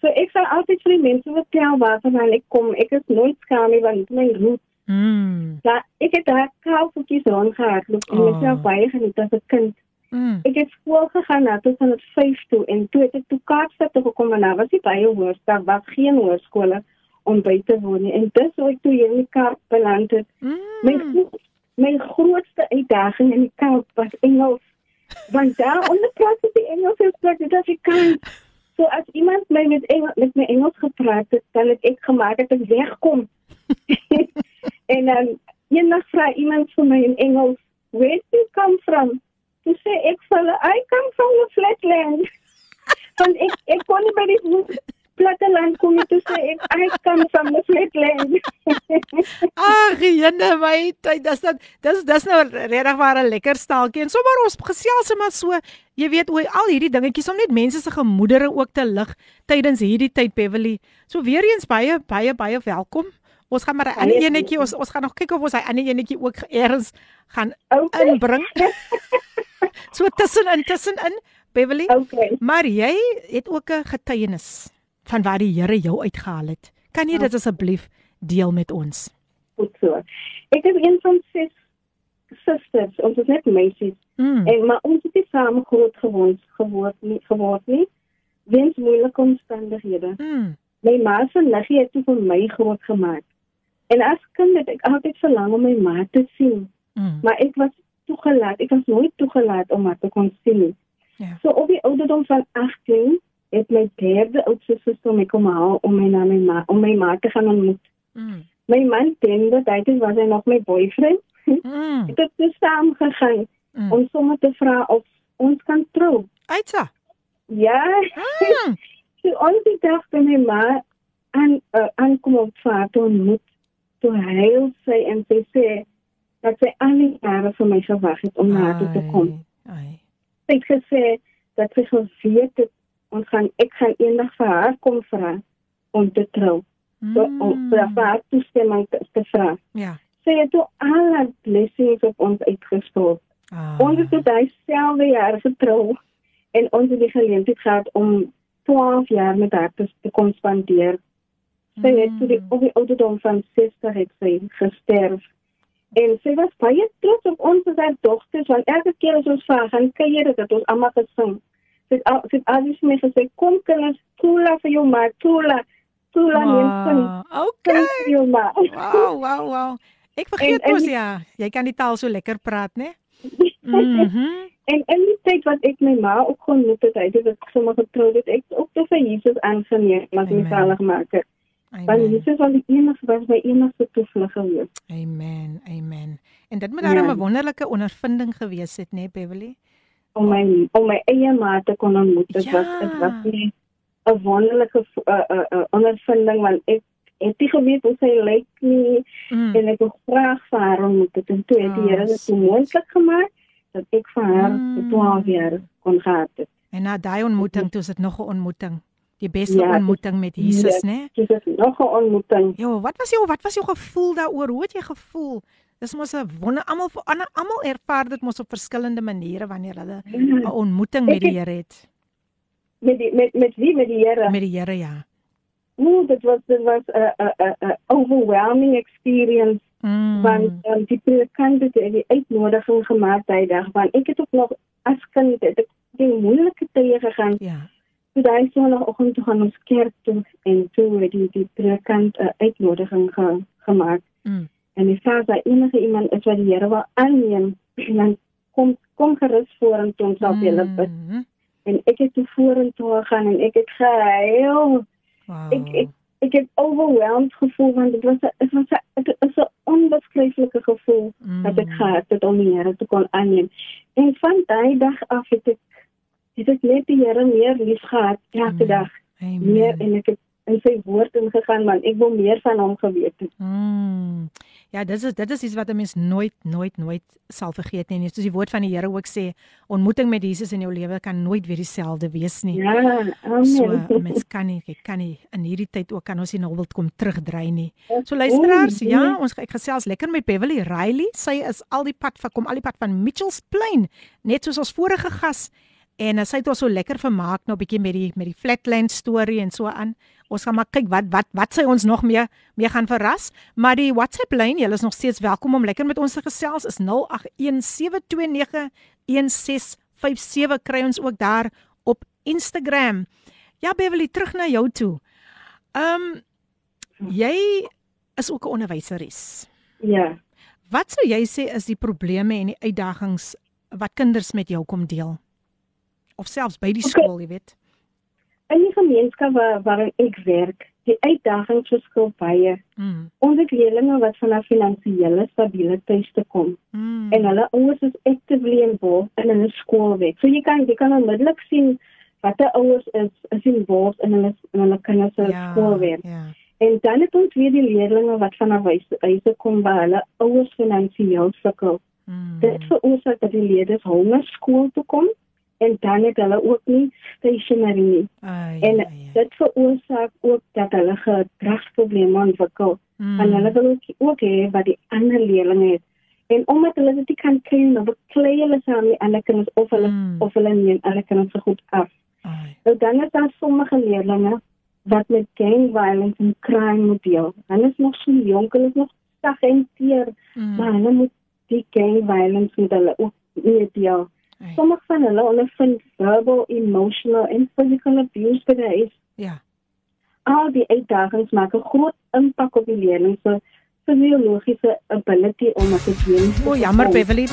So ek sal altyd vir die mense vertel waarvan ek kom. Ek is nooit skaam nie want my root. Mm. Ja, ek het daar kaupjies rondgehard. Loop en oh. myself baie geniet as 'n kind. Mm. Ek het skool gegaan na tot van 5 toe en toe het ek toe Kaapstad toe gekom en daar was nie baie hoërskool, was geen hoërskole om by te woon nie. En dis hoe ek toe hier in die Kaap beland het. Mm. My my grootste uitdaging in die Kaap was Engels. Want daar onder praat ek Engels, ek praat dit Afrikaans. So as iemand my met Engels met my Engels gepraat het, dan het ek gemaak dat ek wegkom. en dan um, eendag vra iemand vir my in Engels, "Where do you come from?" Toe sê ek vir hulle, "I come from the flatland." Want ek ek kon nie by die platteland kom jy toe sê ek I come from the flatland. Ag, jene my, dit dis dit dis dis nou regtig maar 'n lekker staaltjie en sommer ons gesels maar so, jy weet oor al hierdie dingetjies om net mense se gemoedere ook te lig tydens hierdie tyd Beverly. So weer eens baie baie baie welkom. Ons gaan maar 'n ander enetjie ons ons gaan nog kyk of ons hy ander enetjie ook eers gaan okay. inbring. so tussenin tussenin Beverly. Okay. Maar jy het ook 'n getuienis van waar die Here jou uitgehaal het. Kan jy dit asseblief deel met ons? Goed so. Ek is een van ses susters, ons is net meisies. Mm. En maar ons het saam groot geword, geword nie geword nie. Weens moeilike omstandighede. Mm. My ma se liggie het vir my groot gemaak. En as kind het ek altyd verlang om my ma te sien. Mm. Maar ek was toegelaat, ek was nooit toegelaat om haar te kon sien. Ja. So op die ouderdom van 18 het my derde oudste suster my kom haal om my na my ma om my ma te gaan ontmoet. Mm. My man Tende, dit was hy nog my boyfriend. Mm. Ek het dus saam gegaan mm. om sommer te vra of ons kan trou. Aitsa. Ja. Mm. so ons het gedag by my ma aan uh, aankom op vaart ontmoet. Toe heel sy en sy sê dat sy al die jare vir my gewag het om na toe te kom. Ai. Sy het gesê dat sy geweet het ons gaan ek gaan eendag vir haar kom vra om te trou. Mm. So om vir haar toestemming te, te vra. Ja. Sy het toe al haar blessings op ons uitgestort. Ah. Ons het dit selfde jaar getrou en ons het die geleentheid gehad om 12 jaar met haar te, te kon spandeer. Sy het toe die, mm. op die ouderdom van 60 het sy gesterf. En sy was baie trots op ons as haar dogters, want elke keer as ons vraag gaan kuier, dat ons allemaal gesing. Het, sy het al die my gesê, kom kinders, toela vir jou ma, toela, toela wow. mensen. Okay. Vir jou ma. Wow, wow, wow. Ek vergeet mos ja, jy kan die taal so lekker praat, né? Mhm. Mm en in die tyd wat ek my ma ook genoem het, het ek sommer getrou het ek ook te vir Jesus aangeneem, maar my saligmaker. Want Jesus was die enigste wat my enigste toevlug gewees. Amen. Amen. En dit moet 'n ja. wonderlike ondervinding gewees het, né, Beverly? Om my om my eie ma te kon ontmoet, dit ja. was dit was 'n wonderlike uh, uh, uh, ondervinding want ek en dit geweet hoe sy lyk nie mm. en ek het graag vir haar ontmoet het en toe het die Here dit moontlik gemaak dat ek vir haar mm. 12 jaar kon gehad het. En na daai ontmoeting toe is dit nog 'n ontmoeting. Die beste ja, ontmoeting met Jesus, né? Nee? Dis nog 'n ontmoeting. Jo, wat was jou wat was jou gevoel daaroor? Hoe het jy gevoel? Dis mos 'n wonder almal almal ervaar dit mos op verskillende maniere wanneer hulle 'n ontmoeting met die Here het. Met die met met wie met die Here? Met die Here, ja. Nee, dit was dit was 'n 'n 'n overwhelming experience. Mm. Want um, die predikant het die uitnodiging gemaak daai dag, want ek het ook nog as kind het ek die moeilike tye gegaan. Ja. So daai sonoggend toe gaan ons kerk toe en toe het die die predikant 'n uh, uitnodiging ge, gemaak. Mm. En hy sê dat enige iemand is wat die Here wil aanneem, dan kom kom gerus voor en toe sal jy hulle bid. Mm. En ek het toe vorentoe gegaan en ek het gehuil. Wow. Ek ek ek het overwhelmed gevoel want dit was 'n dit was 'n dit is 'n onbeskryflike gevoel mm. dat ek gehad het om die Here te kon aanneem. En van daai dag af het ek het ek net die Here meer lief gehad elke dag. Amen. Meer en ek het in sy woord ingegaan want ek wil meer van hom geweet het. Mm. Ja, dit is dit is iets wat 'n mens nooit nooit nooit sal vergeet nie. Soos die woord van die Here ook sê, ontmoeting met Jesus in jou lewe kan nooit weer dieselfde wees nie. Ja, amen. So mens kan nie, ek kan nie in hierdie tyd ook kan ons nie nou wil kom terugdry nie. So luisteraars, ja, ons ek gesels lekker met Beverly Riley. Sy is al die pad van kom al die pad van Mitchells Plain, net soos ons vorige gas en sy het ons so lekker vermaak nou 'n bietjie met die met die flatland storie en so aan. Ons gaan maar kyk wat wat wat sy ons nog meer meer gaan verras. Maar die WhatsApp lyn, julle is nog steeds welkom om lekker met ons te gesels. Is 0817291657 kry ons ook daar op Instagram. Ja, Beverly, terug na jou toe. Ehm um, jy is ook 'n onderwyseres. Ja. Wat sou jy sê is die probleme en die uitdagings wat kinders met jou kom deel? Of selfs by die okay. skool, jy weet? In die gemeenskap waar waar ek werk, die uitdagings verskil baie. Mm. Ons het leerders wat van 'n finansiële stabiele tuiste kom. Mm. En hulle ouers is actively involved in hulle skoolwerk. So jy kan jy kan onmiddellik sien wat die ouers is is involved in hulle in hulle kinders se ja, skoolwerk. Ja. En dan het ons weer die leerders wat van 'n wyse kom waar hulle ouers finansiëel sukkel. Mm. Dit veroorsaak dat die leerders honger skool toe kom en dan het hulle ook nie stationery nie. Ai, en ai, ai. dit veroorsaak ook dat hulle gedragsprobleme ontwikkel. Mm. En hulle wil ook, ook hê wat die ander leerlinge het. En omdat hulle dit kan kry, dan beklei hulle saam met ander kinders of hulle mm. of hulle neem ander kinders se goed af. Ai. Nou dan is daar sommige leerlinge wat met gang violence en crime moet deel. Hulle is nog so jonk, hulle is nog sag en teer, Mm. maar hulle moet die gang violence met hulle ook nie deel. Ai. Sommige van hulle ondervind verbal, emotional en physical abuse by die huis. Ja. Al die uitdagings maak 'n groot impak op die leerling se fisiologiese ability om te doen. O, jammer Beverly.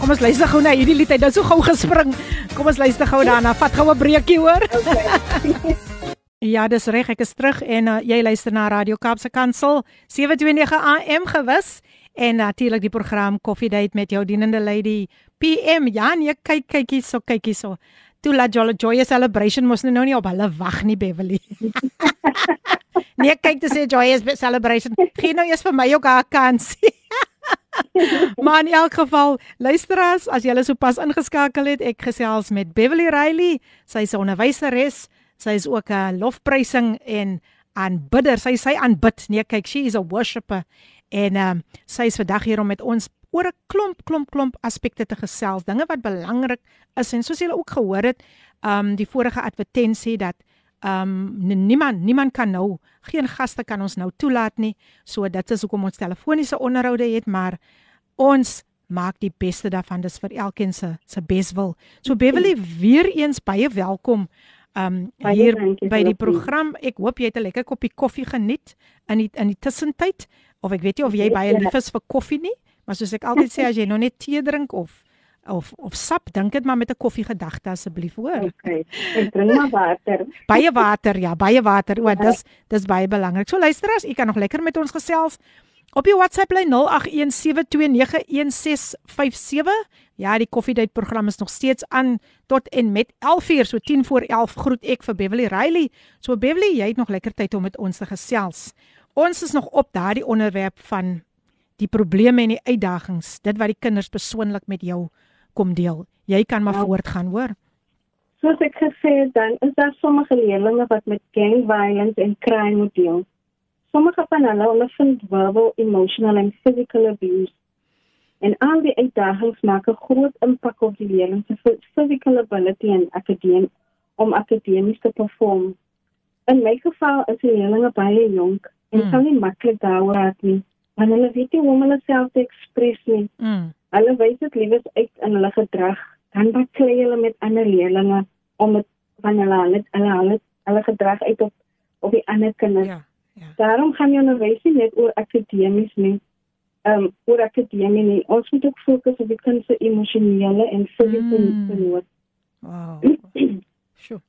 Kom ons luister gou na hierdie lied. Hy het nou so gou gespring. Kom ons luister gou daarna. Vat gou 'n breekie hoor. Okay. Ja, dis reg, ek is terug en uh, jy luister na Radio Kaapse Kansel 729 AM gewis En natuurlik die program Coffee Date met jou dienende lady PM. Ja, nee, kyk kyk hierso, kyk hierso. Toe laat Jolly Joy celebration mos nou nie op hulle wag nie Beverly. nee, kyk dis 'n joyous celebration. Gee nou eers vir my ook 'n kansie. maar in elk geval, luisteraars, as julle sopas ingeskakel het, ek gesels met Beverly Riley. Sy is 'n onderwyseres. Sy is ook 'n lofprysing en aanbidder. Sy sê aanbid. Nee, kyk, she is a worshipper. En ehm um, sy is vandag hier om met ons oor 'n klomp klomp klomp aspekte te gesels, dinge wat belangrik is en soos julle ook gehoor het, ehm um, die vorige advertensie dat ehm um, niemand niemand kan nou geen gaste kan ons nou toelaat nie. So dit is hoekom ons telefoniese onderhoude het, maar ons maak die beste daarvan. Dis vir elkeen se se beswil. So Beverly weer eens baie welkom um hier by die program. Ek hoop jy het 'n lekker koppie koffie geniet in die in die tussentyd of ek weet nie of jy baie lief is vir koffie nie, maar soos ek altyd sê as jy nog net tee drink of of of sap, dink dit maar met 'n koffie gedagte asseblief hoor. Okay. Ek drink maar water. baie water, ja, baie water. O, dis dis baie belangrik. So luister as u kan nog lekker met ons gesels. Op die WhatsApp lyn 0817291657. Ja, die koffiedייט program is nog steeds aan tot en met 11:00, so 10 voor 11 groet ek vir Beverly Riley. So Beverly, jy het nog lekker tyd om met ons te gesels. Ons is nog op daardie onderwerp van die probleme en die uitdagings, dit wat die kinders persoonlik met jou kom deel. Jy kan maar ja. voortgaan, hoor. Soos ek gesê het, dan is daar sommige leerlinge wat met gang violence en crime moet deel. Sommige van hulle ondervind verbal, emotional en physical abuse. En al die uitdagings maak 'n groot impak op die leerling se physical ability en akademie om akademies te perform. In my geval is die leerlinge baie jonk en hmm. kan nie maklik daaroor praat nie, want hulle weet nie hoe om hulle self te ekspreseer nie. Hmm. Hulle wys dit liewes uit in hulle gedrag. Dan baklei hulle met ander leerlinge om dit van hulle hulle hulle hulle, hulle gedrag uit op op die ander kinders. Ja. Ja. Daarom gaan jy nou wys net oor akademies nie. Ehm um, oor akademie nie. Ons moet ook fokus op die kind se emosionele en fisiese mm. nood. Wow. Sjoe.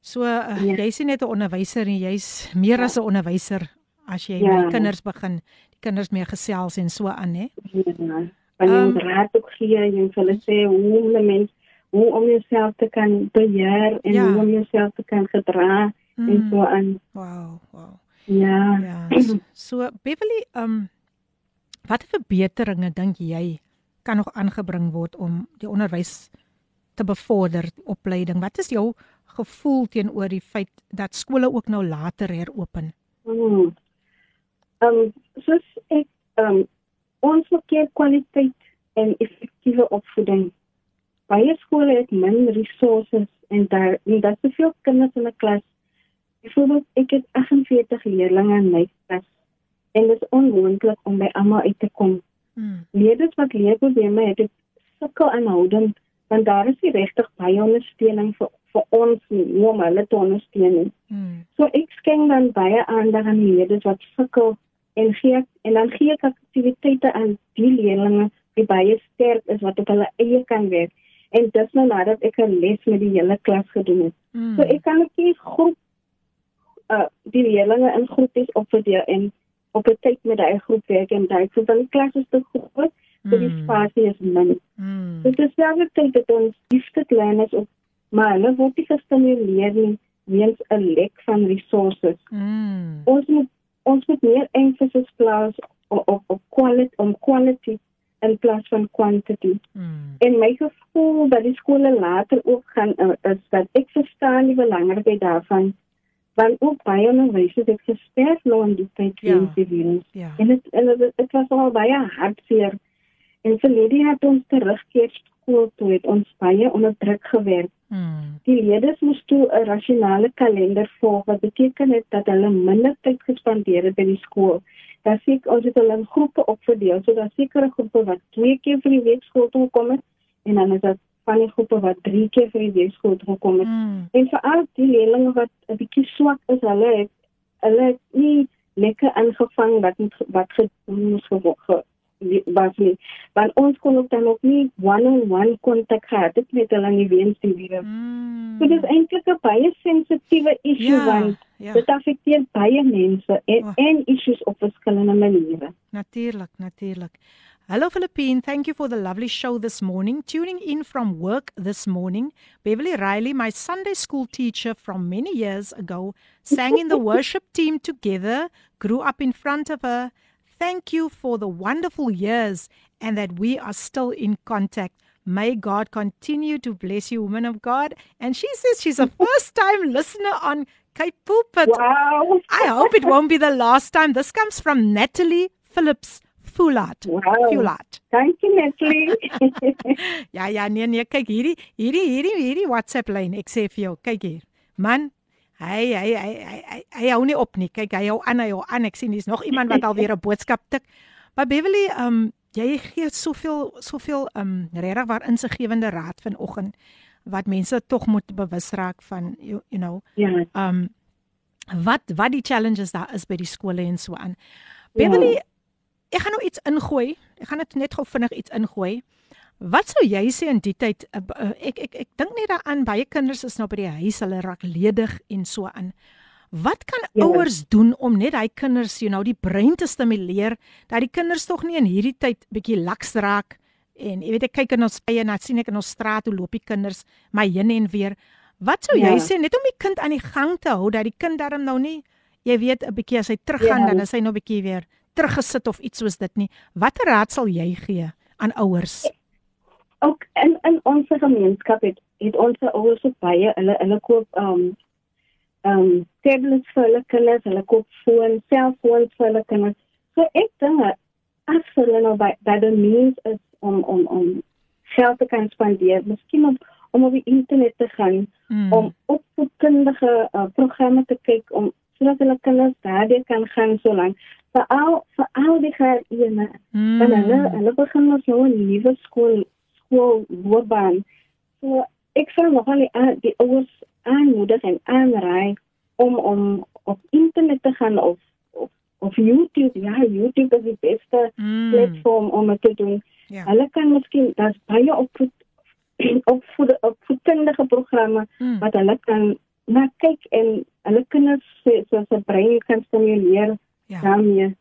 So uh, ja. jy sien net 'n onderwyser en jy's meer ja. as 'n onderwyser as jy ja. met kinders begin, die kinders mee gesels en so aan, hè? Ja van um, raad ook gee en hulle sê hoe om mens hoe om jouself te kan beheer en ja. hoe om jouself te kan gedra mm. en so aan. Wow, wow. Ja. Ja. So Beverly, um watter verbeteringe dink jy kan nog aangebring word om die onderwys te bevorder, opleiding? Wat is jou gevoel teenoor die feit dat skole ook nou later heropen? Mm. Um soos ek um ons moet keer kwaliteit en effektiewe opvoeding. Baie skole het min hulpbronne en daar en daar is te veel kinders in 'n klas. Byvoorbeeld, ek het 48 leerders in my klas en dit is onmoontlik om by almal uit te kom. Hmm. Leerders wat leerprobleme het, het sukkel aanhoudend want daar is nie regtig baie ondersteuning vir vir ons nie om hulle te ondersteun. Hmm. So ek skenk dan baie aandag aan leerders wat sukkel en gee en dan gee ek aktiwiteite aan die leerders wie baie sterk is wat op hulle eie kan werk en dis nou nadat ek 'n les met die hele klas gedoen het. Mm. So ek kan net groep uh die leerders in groepies opverdeel en op 'n tyd met daai groep werk en daai so dan klas is te groot so die hmm. spasie is min. Mm. Dit is selfs tyd dat ons gifted learners op maar hulle word nie gestimuleer nie weens 'n lek van hulpbronne. Mm. Ons moet ons moet meer emphasis plaas op op, op quality om quality in plaas van quantity. Mm. En my gevoel dat die skole later ook gaan uh, is dat ek verstaan die belangrikheid daarvan want ook baie onderwysers het gesterf nou in die tyd van die virus. Ja. En dit en dit was al baie hartseer. En vir Lydia het ons terugkeer skool toe het ons baie onder druk gewerk. Hmm. Die leerders moes toe 'n rasionele kalender volg wat beteken het dat hulle minder tyd gespandeer het by die skool. Daar sê ek ons het hulle in groepe opverdeel sodat sekere groepe wat twee keer vir die week skool toe kom het en dan is dit van die groepe wat drie keer vir die week skool toe kom het. Hmm. En vir al die leerders wat 'n bietjie swak is, hulle het hulle het nie lekker aangevang wat wat gedoen moes geword was nie. Want ons kon ook dan ook nie one-on-one kontak gehad het met hulle nie weens die virus. Mm. So dit is eintlik 'n baie sensitiewe issue ja, want ja. dit affekteer baie mense en oh. en issues op verskillende maniere. Natuurlik, natuurlik. Hello, Philippine. Thank you for the lovely show this morning. Tuning in from work this morning, Beverly Riley, my Sunday school teacher from many years ago, sang in the worship team together, grew up in front of her. Thank you for the wonderful years and that we are still in contact. May God continue to bless you, woman of God. And she says she's a first time listener on Cape Pulpit. Wow. I hope it won't be the last time. This comes from Natalie Phillips Fulat. Wow. Fulat. Thank you Natalie. ja ja nee nee kyk hierdie hierdie hierdie hierdie WhatsApp lyn ek sê vir jou kyk hier. Man hy hy hy hy hy, hy hou nie op nie. Kyk hy hou aan hy hou aan. Ek sien hier's nog iemand wat alweer 'n boodskap tik. Maar Beverly um jy gee soveel soveel um regtig waar insiggewende raad vanoggend wat mense tog moet bewus raak van you, you know. Ja. Um wat wat die challenges daar is by die skole en so aan. Beverly ja ek gaan nou iets ingooi. Ek gaan dit net gou vinnig iets ingooi. Wat sou jy sê in die tyd uh, uh, ek ek ek dink net daaraan baie kinders is nou by die huis, hulle raak ledig en so aan. Wat kan ja. ouers doen om net hy kinders, jy nou, die brein te stimuleer dat die kinders tog nie in hierdie tyd bietjie laks raak en jy weet ek kyk in ons eie en dan sien ek in ons straat hoe loop die kinders my heen en weer. Wat sou ja. jy sê net om die kind aan die gang te hou dat die kind darm nou nie jy weet 'n bietjie as hy teruggaan ja. dan is hy nou bietjie weer teruggesit of iets soos dit nie. Watter raad sal jy gee aan ouers? Ook in in ons gemeenskap het het ons ouers op baie hulle hulle koop um um tablets vir hulle kinders, hulle koop foon, selfoons vir hulle kinders. So ek dink as hulle nou by by the means is om om om geld te kan spandeer, miskien om om op die internet te gaan mm. om opvoedkundige uh, programme te kyk om sodat hulle kinders daardie kan gaan so lank vir al vir al die graad ene mm. en hulle hulle begin ons nou 'n nuwe skool loopbaan so ek sal nog al die, die ouers aanmoedig en aanraai om om op internet te gaan of of, of YouTube ja YouTube is die beste mm. platform om dit te doen ja. hulle kan miskien daar's baie op op vir op voedkundige programme mm. wat hulle kan na kyk en hulle kinders se so, so brein kan stimuleer Ja. daarmee.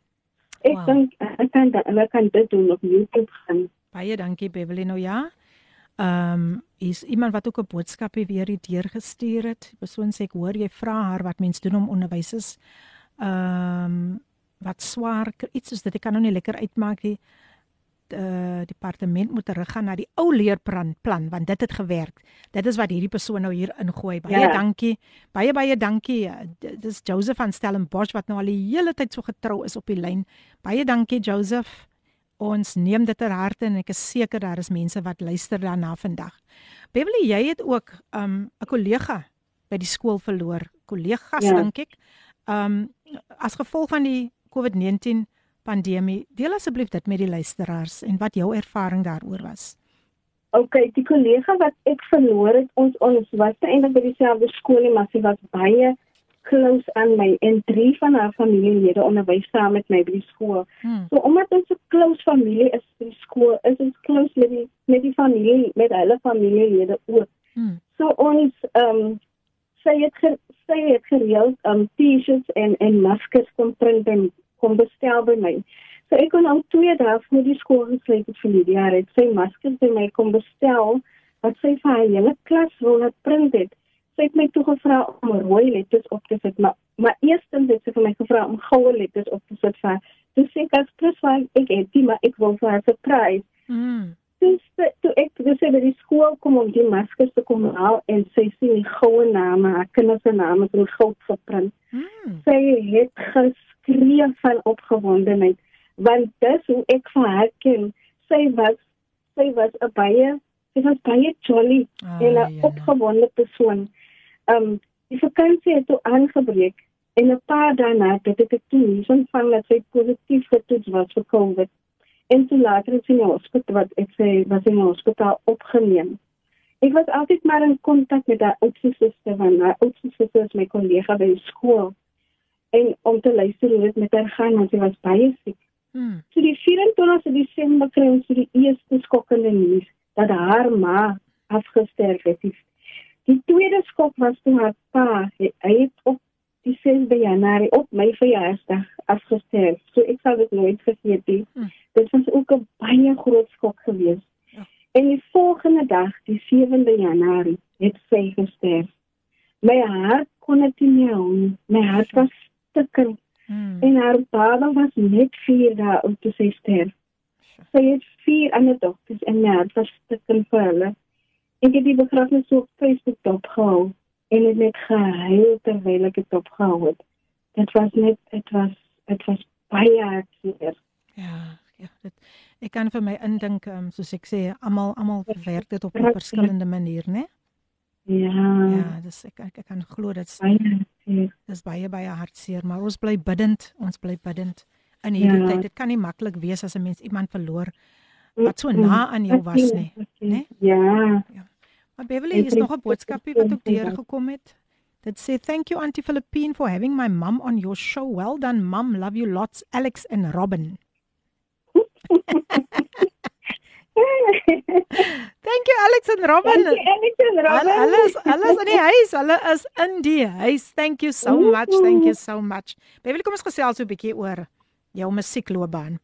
Ek wow. dink kan dat hulle kan dit doen op YouTube gaan. Baie dankie Beverly nou ja. Ehm um, is iemand wat ook 'n boodskap weer hier deurgestuur het. Die persoon sê ek hoor jy vra haar wat mens doen om onderwysers ehm um, wat swaar iets is dit ek kan nou nie lekker uitmaak nie uh, departement moet teruggaan na die ou leerplan plan want dit het gewerk. Dit is wat hierdie persoon nou hier ingooi. Baie ja. dankie. Baie baie dankie. Dis Joseph van Stellenbosch wat nou al die hele tyd so getrou is op die lyn. Baie dankie Joseph. Ons neem dit ter harte en ek is seker daar is mense wat luister daarna vandag. Beverly, jy het ook 'n um, kollega by die skool verloor. Kollegas ja. dink ek. Um as gevolg van die COVID-19 pandemie. Deel asseblief dit met die luisteraars en wat jou ervaring daaroor was. OK, die kollega wat ek verloor het, ons ons was eintlik by dieselfde skool, maar sy was baie close aan my en drie van haar familielede onderwys saam met my by die skool. Hmm. So omdat ons 'n close familie is by die skool, is ons close met die met die familie, met hulle familielede ook. Hmm. So ons ehm um, sy het ge, sy het gereeld um T-shirts en en maskers kom print en kom bestel by my. So ek kon al twee dae voor die skool gesluit het vir die jaar het sy maskers by my kom bestel wat sy vir haar hele klas wil laat print het. Sy het my toe gevra om rooi letters op te sit, maar maar eerstens het sy vir my gevra om goue letters op te sit vir. Dis sê ek plus waar ek het die maar ek wil vir haar surprise. Mm. Dis toe ek dis by die skool kom om die maskers te kom haal en sy sien die goue name, haar kinders se name in goud geprint. Mm. Sy het ges skree van opgewondenheid want dis hoe ek vir haar ken sy was sy was 'n baie sy was baie jolly oh, en 'n ja, ja. opgewonde persoon um die vakansie het toe aangebreek en 'n paar dae na dit het ek toe nie van dat sy positief getoets was vir covid en toe later het sy in die hospitaal wat ek sê was in die hospitaal opgeneem Ek was altyd maar in kontak met haar oudste suster want haar oudste suster is my kollega by skool en om te luister hoe dit met haar gaan want sy was baie siek. Hmm. So die 24 Desember kry ons die eerste skokkende nuus dat haar ma afgesterf het. Die, die tweede skok was toe haar pa, hy, hy het op die 6de Januarie op my verjaarsdag afgestorf. So ek sal dit nooit vergeet nie. Hmm. Dit was ook 'n baie groot skok geweest. Ja. En die volgende dag, die 7de Januarie, het sy gesterf. My hart kon dit nie hou. My hart was stukken. Hmm. En haar baba was net 4 dae om te sy sterf. Sy het vier ander dogters en my hart was stukken vir hulle. Ek het die begrafnis op Facebook opgehou en het net gehuil terwyl ek dit opgehou het. Dit was net dit was dit was baie hartseer. Ja, ja, dit ek kan vir my indink um, soos ek sê almal almal werk dit op 'n verskillende manier, né? Ja. Ja, dis ek ek, ek kan glo dit is dis baie baie hartseer, maar ons bly bidend, ons bly bidend. In hierdie ja. tyd, dit kan nie maklik wees as 'n mens iemand verloor wat so na aan jou was nie, né? Ja. ja. Maar Beverly is nog 'n boodskapie wat ook deurgekom het. Dit sê thank you Auntie Philippine for having my mum on your show. Well done mum. Love you lots Alex and Robin. Thank you Alex and Robin. Thank you Alex and Robin. Hulle is hulle is in die huis. Hulle is in die huis. Thank you so much. Thank you so much. Beverly kom ons gesels so 'n bietjie oor jou musiekloopbaan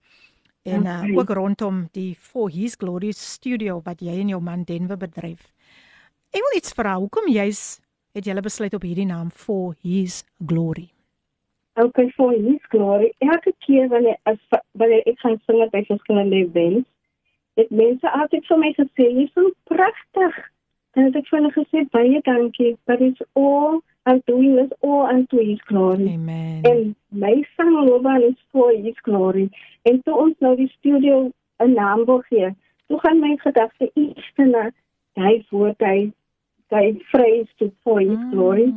en uh, ook rondom die For His Glory studio wat jy en jou man Denver bedryf. Ek wil iets vra. Hoekom jy's het jy besluit op hierdie naam For His Glory? Okay, For His Glory. Elke keer wanneer as wanneer ek gaan sing by verskillende events, dit mense altyd vir my gesê, "Jy's so pragtig." En ek het vir hulle gesê, "Baie dankie, but it's all I'm doing is all unto His glory." Amen. En my sangloopbaan is For His Glory. En toe ons nou die studio 'n naam wil gee, toe gaan my gedagte iets na hy woord hy hy phrase to for his mm. glory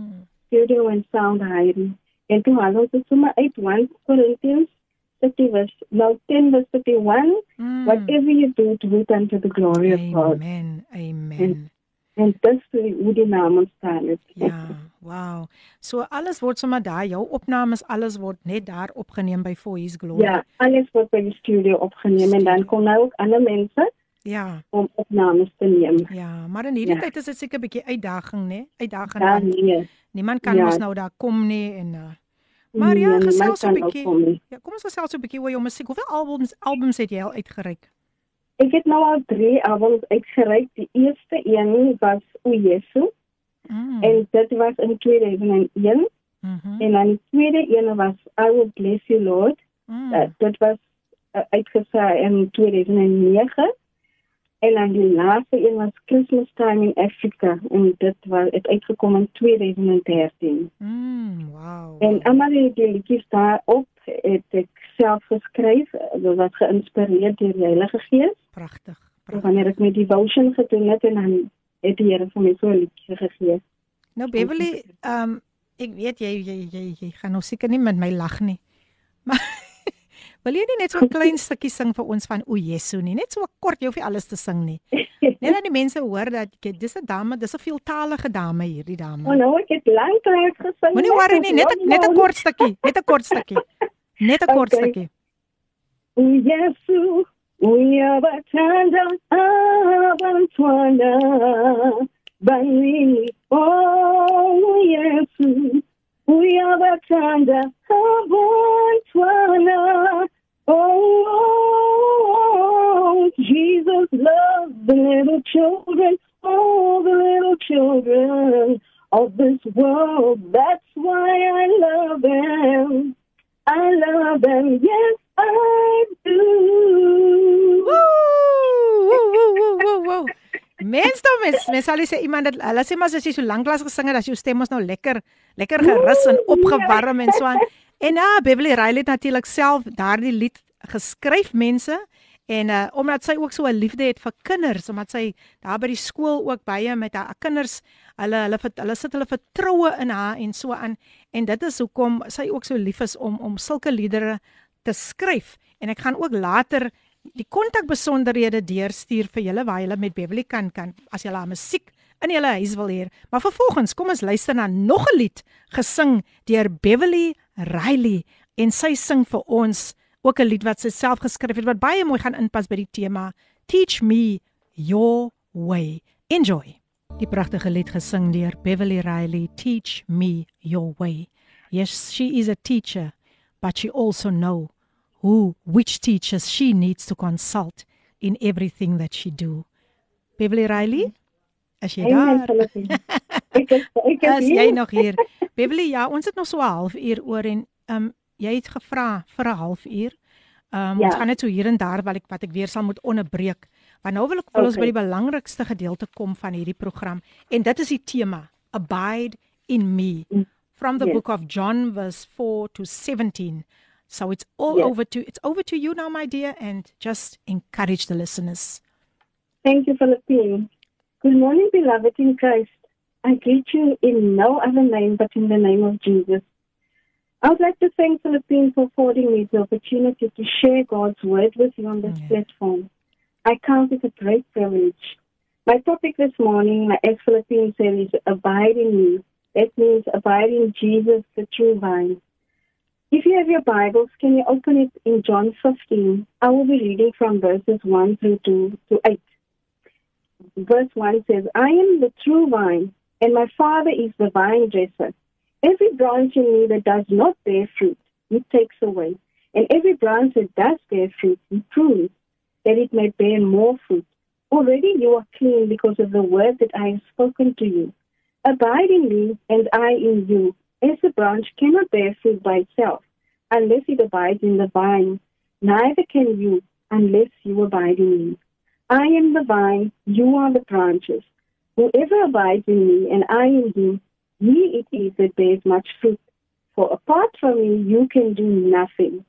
studio and sound hiding en toe haal ons sommer uit 1 Corinthians 30 verse now 10 verse 31 mm. whatever you do do it unto the glory amen, of God. Amen amen. En dis hoe die naam ontstaan het. Ja wow. So alles word sommer daar jou opnames alles word net daar opgeneem by for his glory. Ja alles word by die studio opgeneem en dan kom nou ook ander mense Ja. om opnames te neem. Ja, maar in hierdie ja. tyd is dit seker 'n bietjie uitdaging, né? Uitdaging. Ja, nee. Niemand kan ja. ons nou daar kom nie en uh, Maar ja, nee, gesels 'n bietjie. Ja, kom ons gesels 'n bietjie oor jou musiek. Hoeveel albums albums het jy al uitgereik? Ek het nou al 3 albums uitgereik. Die eerste een was O Jesu. Mm. En dit was in 2001. Mm -hmm. En dan die tweede een was I Will Bless You Lord. Mm. Uh, dit was uh, uitgesaai in 2009. En dan die laaste een was Christmas Time in Africa en dit was het uitgekom in 2013. Mm, wow. En almal die, die liedjies daar op het ek self geskryf, dit was geïnspireer deur die Heilige Gees. Pragtig. Pragtig. Wanneer ek met devotion gedoen het en dan het die Here vir my so 'n liedjie gegee. Nou Beverly, ehm um, ek weet jy jy jy, jy gaan nou seker nie met my lag nie. Maar Wil jy nie net so 'n klein stukkie sing vir ons van O Jesu nie? Net so kort, jy hoef nie alles te sing nie. Net dat die mense hoor dat jy dis 'n dame, dis 'n veeltalige dame hierdie dame. Oh, nou ek het lank lank gesing. Moenie worry nie, net net 'n kort stukkie, net 'n kort stukkie. Net 'n kort stukkie. O Jesu, we are batanda abantwana. Bani, oh Yesu, uyabathanda abantwana oh Jesus loves the little children all the little children of this world. That's why I love them. I love them. Yes I do. Woo woo woo woo woo Mens dan mens, mens sal sê iemand dat hulle sê maar as jy so lank lank gesing het, as jou stem ons nou lekker lekker gerus en opgewarm en so aan. En ja, Beverly Riley het natuurlik self daardie lied geskryf mense en uh omdat sy ook so 'n liefde het vir kinders, omdat sy daar by die skool ook baie met haar kinders, hulle hulle hulle sit hulle vertroue in haar en so aan en dit is hoekom sy ook so lief is om om sulke liedere te skryf. En ek gaan ook later die kontakbesonderhede deurstuur vir julle waar julle met Beverly kan kan as julle haar musiek in julle huis wil hê. Maar vervolgens kom ons luister na nog 'n lied gesing deur Beverly Riley en sy sing vir ons ook 'n lied wat sy self geskryf het wat baie mooi gaan inpas by die tema Teach me your way. Enjoy. Die pragtige lied gesing deur Beverly Riley Teach me your way. Yes, she is a teacher, but she also know who which teachers she needs to consult in everything that she do. Beverly Riley, as jy daar. Ek is ek is As jy nog hier. Beverly, ja, ons het nog so 'n halfuur oor en ehm um, jy het gevra vir 'n halfuur. Ehm um, Ja. ons gaan net so hier en daar wat ek wat ek weer sal moet onderbreek. Want nou wil ek wil ons by Okay. die belangrikste gedeelte kom van hierdie program en dit is die tema Abide in me Mm. from the Yes. book of John verse 4 to 17. So it's all Yes. over to it's over to you now my dear and just encourage the listeners. Thank you, Philippine. Good morning, beloved in Christ. I greet you in no other name but in the name of Jesus. I would like to thank Philippine for affording me the opportunity to share God's word with you on this platform. I count it a great privilege. My topic this morning, as Philippine said, is abide in me. That means abide in Jesus, the true vine. If you have your Bibles, can you open it in John 15? I will be reading from verses 1 through 2 to 8 verse 1 says, I am the true vine, and my Father is the vine dresser. Every branch in me that does not bear fruit, he takes away. And every branch that does bear fruit, he prunes, that it may bear more fruit. Already you are clean because of the word that I have spoken to you. Abide in me, and I in you. As the branch cannot bear fruit by itself, unless it abides in the vine, neither can you, unless you abide in me. I am the vine, you are the branches. Whoever abides in me and I in him, he it is that bears much fruit. For apart from me, you can do nothing.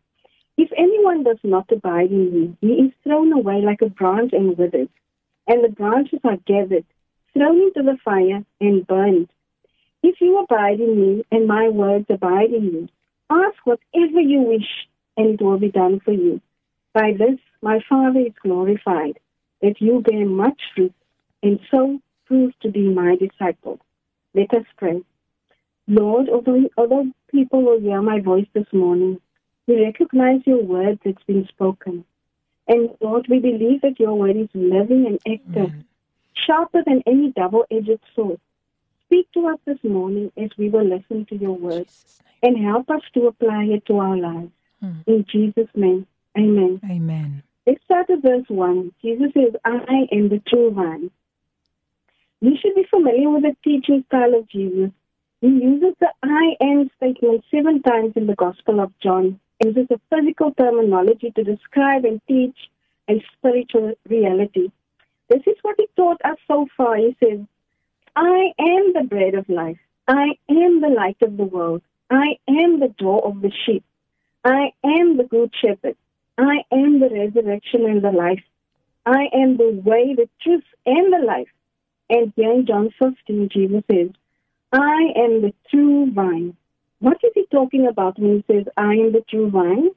If anyone does not abide in me, he is thrown away like a branch and withers, and the branches are gathered, thrown into the fire, and burned. If you abide in me and my words abide in you, ask whatever you wish, and it will be done for you. By this my Father is glorified that you bear much fruit and so prove to be my disciple. Let us pray. Lord, although, people will hear my voice this morning, we recognize your word that's been spoken. And Lord, we believe that your word is living and active, Amen. sharper than any double edged sword. Speak to us this morning as we will listen to your words and help us to apply it to our lives. Hmm. In Jesus' name, amen. Amen. Let's start with verse 1. Jesus says, I am the true vine. You should be familiar with the teaching style of Jesus. He uses the I am statement seven times in the Gospel of John. He uses a physical terminology to describe and teach a spiritual reality. This is what he taught us so far. He says, I am the bread of life. I am the light of the world. I am the door of the sheep. I am the good shepherd. I am the resurrection and the life. I am the way, the truth, and the life. And here in John 15, Jesus says, I am the true vine. What is he talking about when he says, I am the true vine?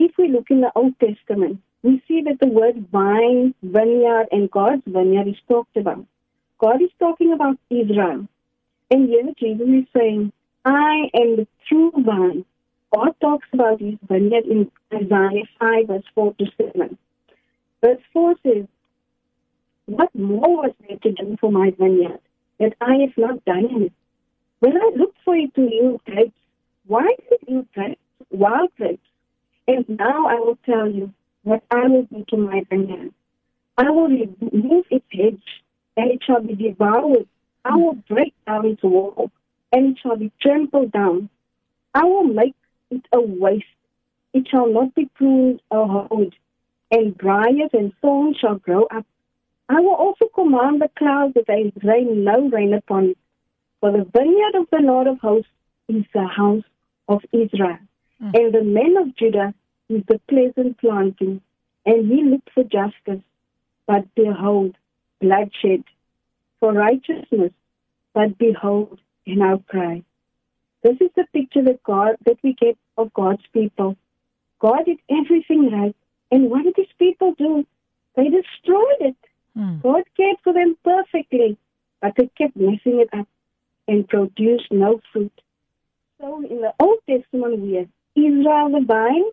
If we look in the Old Testament, we see that the word vine, vineyard, and God's vineyard is talked about. God is talking about Israel. And here Jesus is saying, I am the true vine. God talks about his vineyard in Isaiah 5, verse 4 to 7. Verse 4 says, What more was there to do for my vineyard that I have not done in it? When I looked for it to yield grapes, why did it yield grapes? Wild grapes. And now I will tell you what I will do to my vineyard. I will remove its hedge, and it shall be devoured. I will break down its wall, and it shall be trampled down. I will make it a waste. It shall not be pruned or hoed, and briars and thorns shall grow up. I will also command the clouds that they rain no rain upon it. For the vineyard of the Lord of hosts is the house of Israel, Mm. and the men of Judah is the pleasant planting. And he looked for justice, but behold, bloodshed. For righteousness, but behold, an outcry. This is the picture that God that we get of God's people. God did everything right, and what did his people do? They destroyed it. Hmm. God cared for them perfectly, but they kept messing it up and produced no fruit. So in the Old Testament we have Israel the vine,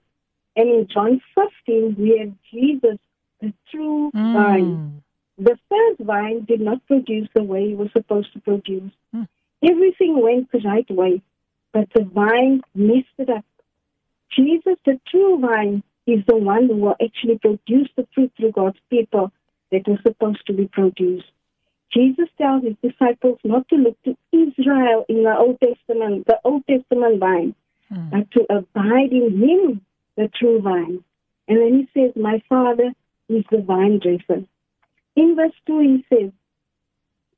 and in John 15 we have Jesus, the true vine. The first vine did not produce the way it was supposed to produce. Hmm. Everything went the right way. but the vine messed it up. Jesus, the true vine, is the one who will actually produce the fruit through God's people that was supposed to be produced. Jesus tells his disciples not to look to Israel in the Old Testament, the Old Testament vine, mm. but to abide in him, the true vine. And then he says, My Father is the vine dresser. In verse 2, he says,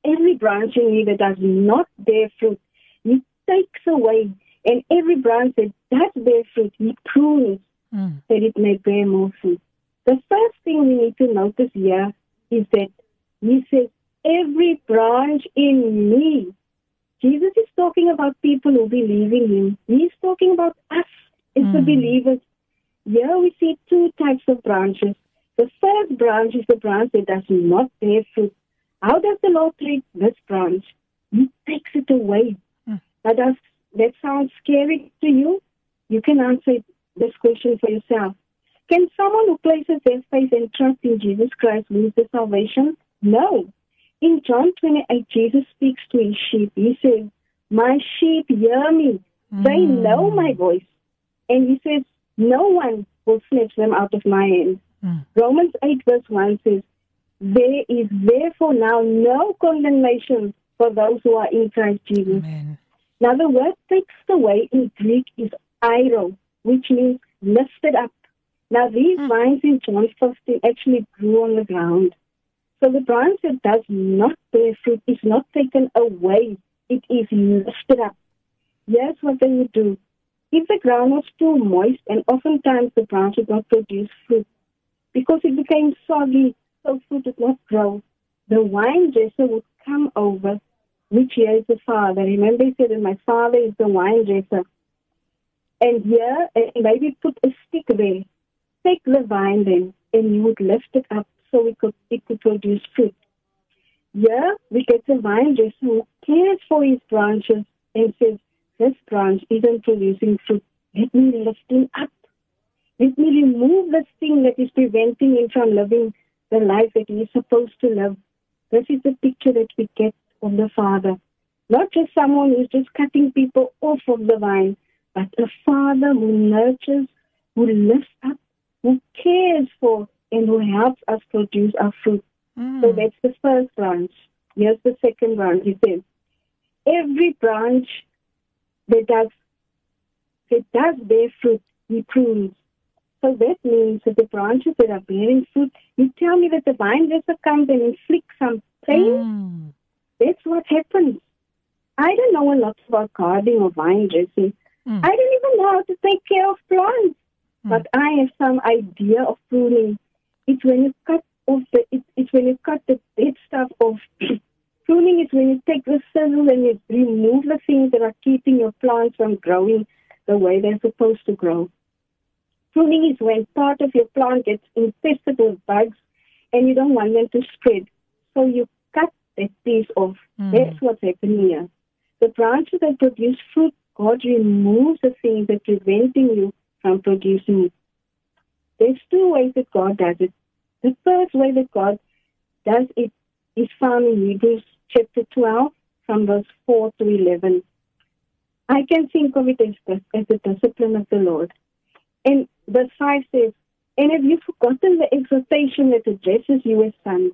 Every branch in me that does not bear fruit, he takes away. And every branch that does bear fruit, he prunes mm. that it may bear more fruit. The first thing we need to notice here is that he says, every branch in me. Jesus is talking about people who believe in him. He's talking about us as mm. the believers. Here we see two types of branches. The first branch is the branch that does not bear fruit. How does the Lord treat this branch? He takes it away. Mm. Now, does that sound scary to you? You can answer this question for yourself. Can someone who places their faith and trust in Jesus Christ lose their salvation? No. In John 28, Jesus speaks to his sheep. He says, My sheep hear me. Mm. They know my voice. And he says, No one will snatch them out of my hand. Mm. Romans 8, verse 1 says, There is therefore now no condemnation for those who are in Christ Jesus. Amen. Now, the word takes away in Greek is airo, which means lifted up. Now, these mm. vines in John 15 actually grew on the ground. So the branch that does not bear fruit is not taken away, it is lifted up. Here's what they would do. If the ground was too moist, and oftentimes the branch would not produce fruit, because it became soggy, so fruit would not grow, the wine dresser would come over, which here is the father. Remember, he said that my father is the wine dresser. And here, and maybe put a stick there. Take the vine then, and you would lift it up so we could, it could produce fruit. Here we get a vine dresser who cares for his branches and says, this branch isn't producing fruit. Let me lift him up. Let me remove this thing that is preventing him from living the life that he is supposed to live. This is the picture that we get of the Father. Not just someone who's just cutting people off of the vine, but a Father who nurtures, who lifts up, who cares for, and who helps us produce our fruit. Mm. So that's the first branch. Here's the second branch. He says, every branch that does that does bear fruit, he prunes. So that means that the branches that are bearing fruit, you tell me that the vine dresser comes and inflicts some pain. Mm. That's what happens. I don't know a lot about gardening or vine dressing. Mm. I don't even know how to take care of plants. Mm. But I have some idea of pruning it's when you cut off the it, it's when you cut the dead stuff off. Pruning is when you take the chisel and you remove the things that are keeping your plants from growing the way they're supposed to grow. Pruning is when part of your plant gets infested with bugs and you don't want them to spread. So you cut that piece off. Mm. That's what's happening here. The branches that produce fruit, God removes the things that are preventing you from producing it. There's two ways that God does it. The first way that God does it is found in Hebrews chapter 12 from verse 4 to 11. I can think of it as, as the discipline of the Lord. And verse 5 says, And have you forgotten the exhortation that addresses you as sons?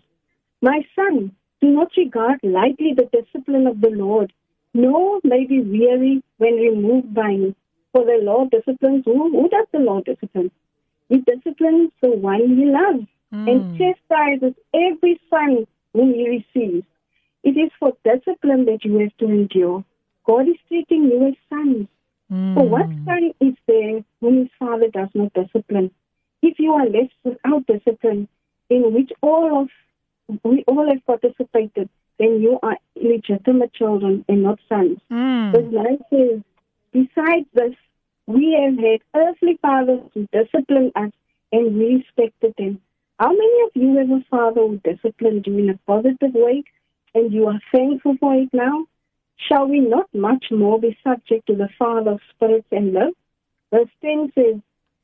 My son, do not regard lightly the discipline of the Lord, nor may be weary when removed by him. For the Lord disciplines who? Who does the Lord discipline? He disciplines the one he loves mm. and chastises every son whom he receives. It is for discipline that you have to endure. God is treating you as sons. Mm. For what son is there whom his father does not discipline? If you are left without discipline, in which all of we all have participated, then you are legitimate children and not sons. Mm. The life says, besides this, we have had earthly fathers who disciplined us and we respected them. How many of you have a father who disciplined you in a positive way and you are thankful for it now? Shall we not much more be subject to the Father of spirits and love? Verse 10 says,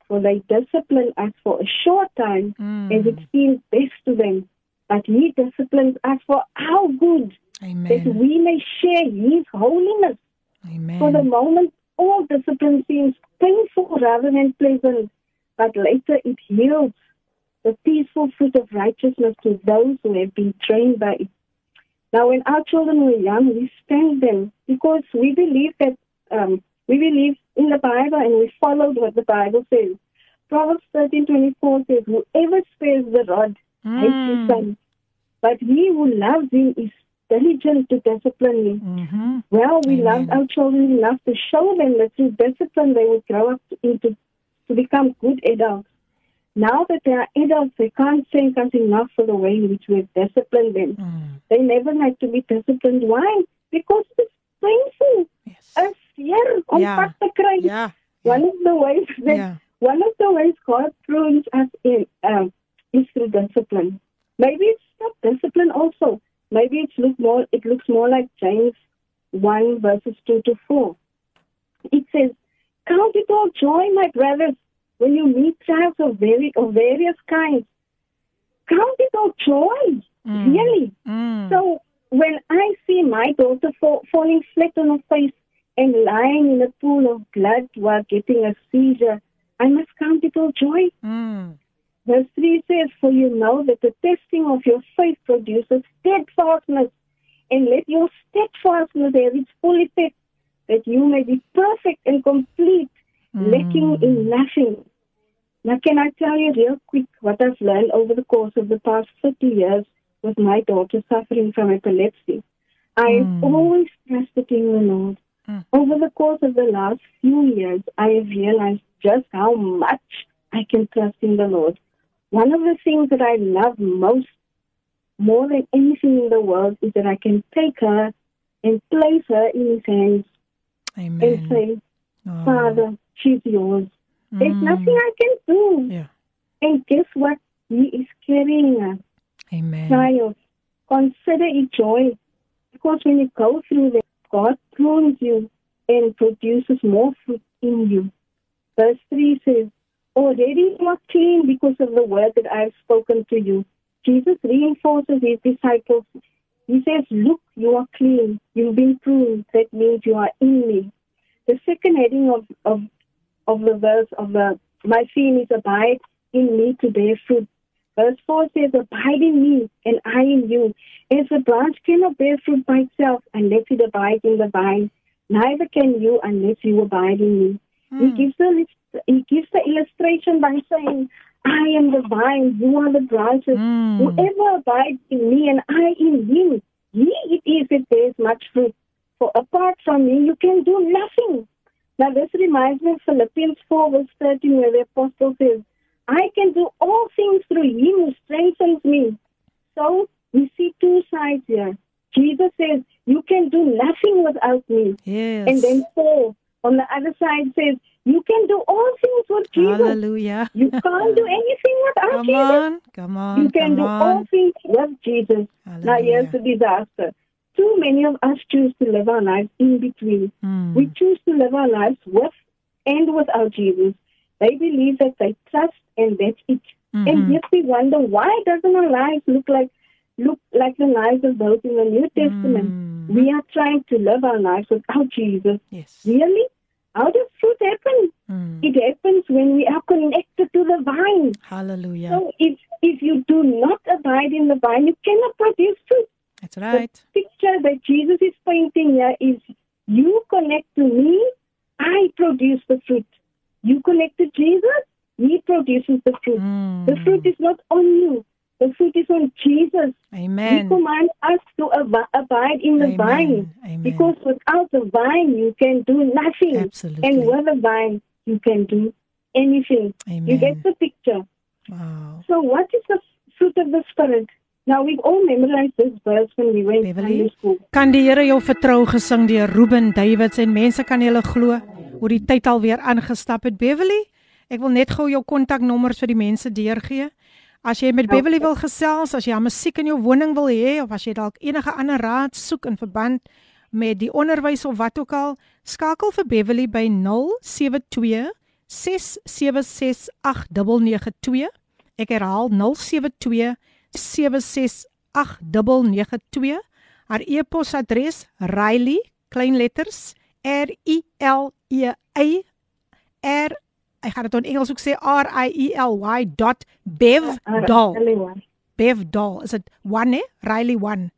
For they discipline us for a short time mm. as it seems best to them, but He disciplines us for our good, Amen. that we may share His holiness. Amen. For the moment all discipline seems painful rather than pleasant, but later it yields the peaceful fruit of righteousness to those who have been trained by it. Now, when our children were young, we spanked them because we believe that um, we believe in the Bible and we followed what the Bible says. Proverbs thirteen twenty four says, "Whoever spares the rod mm. hates his son, but he who loves him is diligent to discipline him." Mm-hmm. Well, we love our children enough to show them that through discipline they will grow up into to become good adults. Now that they are adults, they can't say something enough for the way in which we've disciplined them. Mm. They never had to be disciplined. Why? Because it's painful. Yes. A fear on yeah. yeah. yeah. One of the ways that yeah. one of the ways God prunes us in um, is through discipline. Maybe it's not discipline also. Maybe it's look more it looks more like James one verses two to four. It says, Count it all joy, my brothers, when you meet trials of, very, of various kinds, count it all joy, mm. really. Mm. So when I see my daughter fall, falling flat on her face and lying in a pool of blood while getting a seizure, I must count it all joy. Mm. Verse 3 says, For you know that the testing of your faith produces steadfastness, and let your steadfastness have its full effect, that you may be perfect and complete, mm. lacking in nothing. Now, can I tell you real quick what I've learned over the course of the past 30 years with my daughter suffering from epilepsy? I've mm. always trusted in the Lord. Mm. Over the course of the last few years, I have realized just how much I can trust in the Lord. One of the things that I love most, more than anything in the world, is that I can take her and place her in His hands Amen. and say, oh. Father, she's yours. Mm. There's nothing I can do. Yeah. And guess what? He is carrying us. Amen. Child, consider it joy. Because when you go through that, God prunes you and produces more fruit in you. Verse 3 says, Already you are clean because of the word that I have spoken to you. Jesus reinforces his disciples. He says, Look, you are clean. You've been pruned. That means you are in me. The second heading of, of of the verse of the my theme is abide in me to bear fruit. Verse 4 says, Abide in me and I in you. As a branch cannot bear fruit by itself unless it abides in the vine, neither can you unless you abide in me. Mm. He gives the he gives the illustration by saying, I am the vine, you are the branches. Mm. Whoever abides in me and I in him, he it is that bears much fruit. For apart from me, you can do nothing. Now, this reminds me of Philippians 4, verse 13, where the apostle says, I can do all things through him who strengthens me. So, we see two sides here. Jesus says, You can do nothing without me. Yes. And then Paul, on the other side, says, You can do all things with Jesus. Hallelujah. You can't do anything without come Jesus. On, come on. You can do on. all things with Jesus. Hallelujah. Now, here's the disaster too many of us choose to live our lives in between. Mm. We choose to live our lives with and without Jesus. They believe that they trust and that's it. Mm-hmm. And yet we wonder why doesn't our lives look like look like the lives of those in the New Testament? Mm. We are trying to live our lives without Jesus. Yes. Really? How does fruit happen? Mm. It happens when we are connected to the vine. Hallelujah. So if if you do not abide in the vine, you cannot produce fruit. That's right. The picture that Jesus is painting here is you connect to me, I produce the fruit. You connect to Jesus, He produces the fruit. Mm. The fruit is not on you. The fruit is on Jesus. Amen. He commands us to ab- abide in the Amen. vine. Amen. Because without the vine, you can do nothing. Absolutely. And with the vine, you can do anything. Amen. You get the picture. Wow. So, what is the fruit of the Spirit? Now we've all memorized this verse when we went to school. Kan die Here jou vertrou gesing deur Ruben Davids en mense kan hulle glo hoe die tyd alweer aangestap het Beverly. Ek wil net gou jou kontaknommers vir die mense deurgee. As jy met Beverly wil gesels, as jy haar musiek in jou woning wil hê of as jy dalk enige ander raad soek in verband met die onderwys of wat ook al, skakel vir Beverly by 072 676 8992. Ek herhaal 072 76892. Haar e-posadres riley klein letters R I L E A R ek gaan dit in Engels ook sê R I E L Y .bevdal. Bevdal. Is dit 1 hè? Riley 1.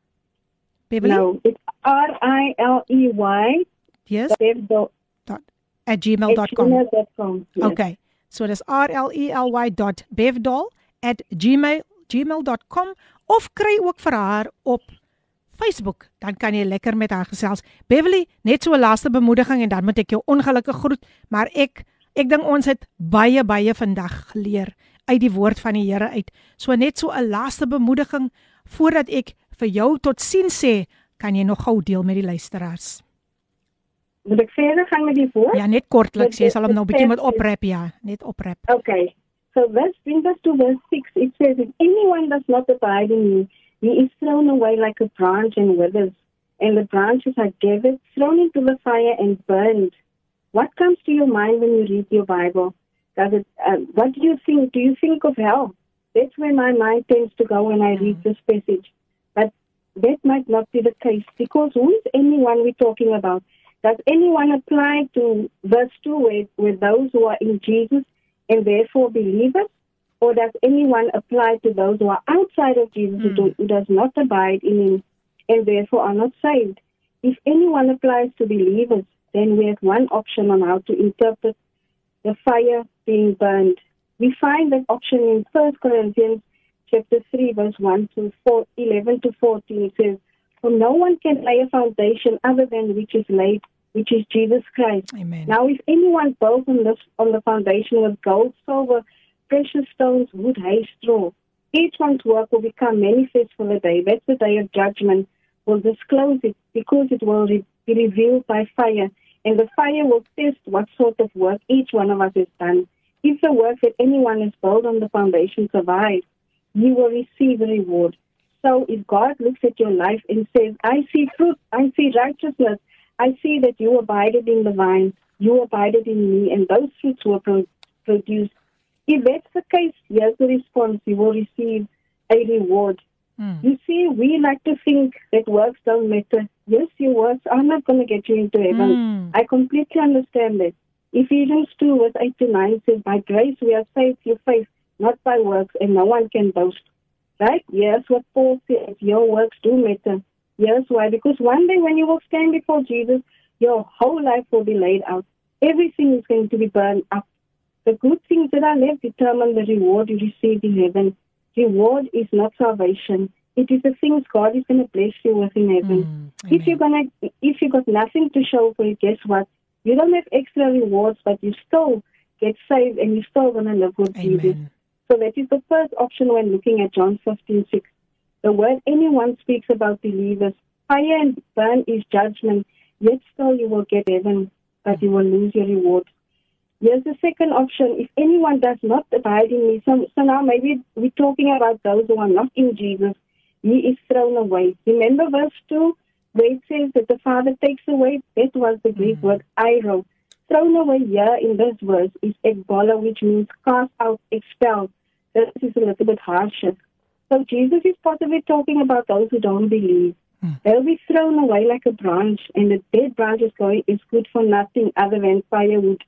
Beverly? No, it's R I L E Y. Yes. Bevdal. at gmail.com. gmail.com. Yes. Okay. So dis R L E L Y .bevdal at gmail gmail.com of kry ook vir haar op Facebook, dan kan jy lekker met haar gesels. Beverly, net so 'n laaste bemoediging en dan moet ek jou ongelukkig groet, maar ek ek dink ons het baie baie vandag geleer uit die woord van die Here uit. So net so 'n laaste bemoediging voordat ek vir jou totsiens sê, kan jy nog gou deel met die luisteraars. Moet ek verder gaan met die woord? Ja, net kortliks, jy sal hom nou 'n bietjie met oprap ja, net oprap. Okay. So verse brings us to verse 6. It says, If anyone does not abide in me, he is thrown away like a branch and withers, and the branches are gathered, thrown into the fire and burned. What comes to your mind when you read your Bible? Does it, uh, what do you think? Do you think of hell? That's where my mind tends to go when I read this passage. But that might not be the case because who is anyone we're talking about? Does anyone apply to verse 2 where, where those who are in Jesus and therefore believers? Or does anyone apply to those who are outside of Jesus mm. who, who does not abide in him and therefore are not saved? If anyone applies to believers, then we have one option on how to interpret the fire being burned. We find that option in 1 Corinthians chapter 3 verse 1 to 4, 11 to 14. It says, For no one can lay a foundation other than which is laid, which is Jesus Christ. Amen. Now, if anyone builds on this on the foundation with gold, silver, precious stones, wood, hay, straw, each one's work will become manifest for the day. That's the day of judgment. Will disclose it because it will re- be revealed by fire, and the fire will test what sort of work each one of us has done. If the work that anyone has built on the foundation survives, you will receive a reward. So if God looks at your life and says, I see fruit, I see righteousness, I see that you abided in the vine, you abided in me, and those fruits were pro- produced. If that's the case, here's the response you will receive a reward. Mm. You see, we like to think that works don't matter. Yes, your works are not going to get you into heaven. Mm. I completely understand that. Ephesians 2, verse 8 to 9 says, By grace we are saved through faith, not by works, and no one can boast. Right? Yes, what Paul says, your works do matter. Yes, why? Because one day when you will stand before Jesus, your whole life will be laid out. Everything is going to be burned up. The good things that are left determine the reward you receive in heaven. Reward is not salvation. It is the things God is going to bless you with in heaven. Mm, if you're gonna, if you got nothing to show for it, guess what? You don't have extra rewards, but you still get saved and you're still gonna live with Jesus. So that is the first option when looking at John 15, 6. The word anyone speaks about believers. Fire and burn is judgment, yet still you will get heaven, but you will lose your reward. Here's the second option. If anyone does not abide in me, so, so now maybe we're talking about those who are not in Jesus, he is thrown away. Remember verse 2 where it says that the Father takes away? That was the Greek Mhm. word airo. Thrown away here in this verse is ekbola, which means cast out, expelled. This is a little bit harsher. So Jesus is possibly talking about those who don't believe. Hmm. They'll be thrown away like a branch, and the dead branch is going is good for nothing other than firewood.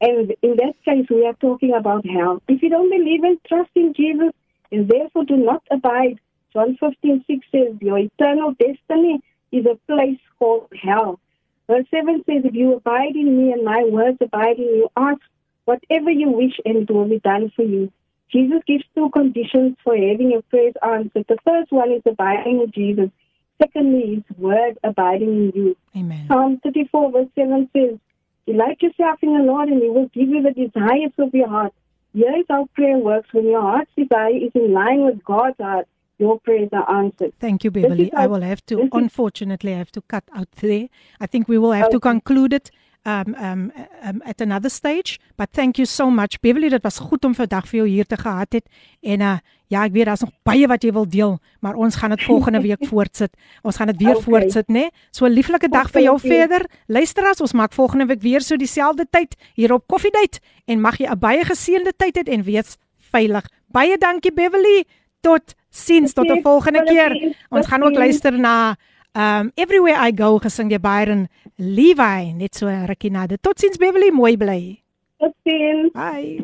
And in that case, we are talking about hell. If you don't believe and trust in Jesus, and therefore do not abide, John 15, 6 says, your eternal destiny is a place called hell. Verse 7 says, if you abide in me and my words abide in you, ask whatever you wish and it will be done for you. Jesus gives two conditions for having your prayers answered. The first one is abiding in Jesus. Secondly, his word abiding in you. Amen. Psalm 34 verse 7 says, Delight yourself in the Lord and he will give you the desires of your heart. Here is how prayer works. When your heart's desire is in line with God's heart, your prayers are answered. Thank you, Beverly. I will have to, unfortunately, I have to cut out there. I think we will have to conclude it um, um, um, at another stage. But thank you so much, Beverly. Dit was goed om vandag vir jou hier te gehad het. En uh, ja, ek weet daar's nog baie wat jy wil deel, maar ons gaan dit volgende week voortsit. Ons gaan dit weer Okay. voortsit, né? So 'n lieflike dag vir jou Thank you. verder. Luister as ons maak volgende week weer so dieselfde tyd hier op Koffiedייט en mag jy 'n baie geseënde tyd hê en wees veilig. Baie dankie Beverly. Tot sins tot 'n Dankie, volgende keer. Beverly. Ons gaan ook Totsiens. luister na Um everywhere I go gesing die Byron Levi net so rukkie na. Totsiens Beverly, mooi bly. Totsiens. Bye.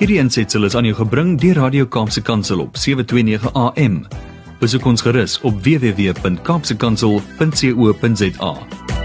Hierdie aansetsel is aan jou gebring deur Radio Kaapse Kansel op 729 AM. Besoek ons gerus op www.kaapsekansel.co.za.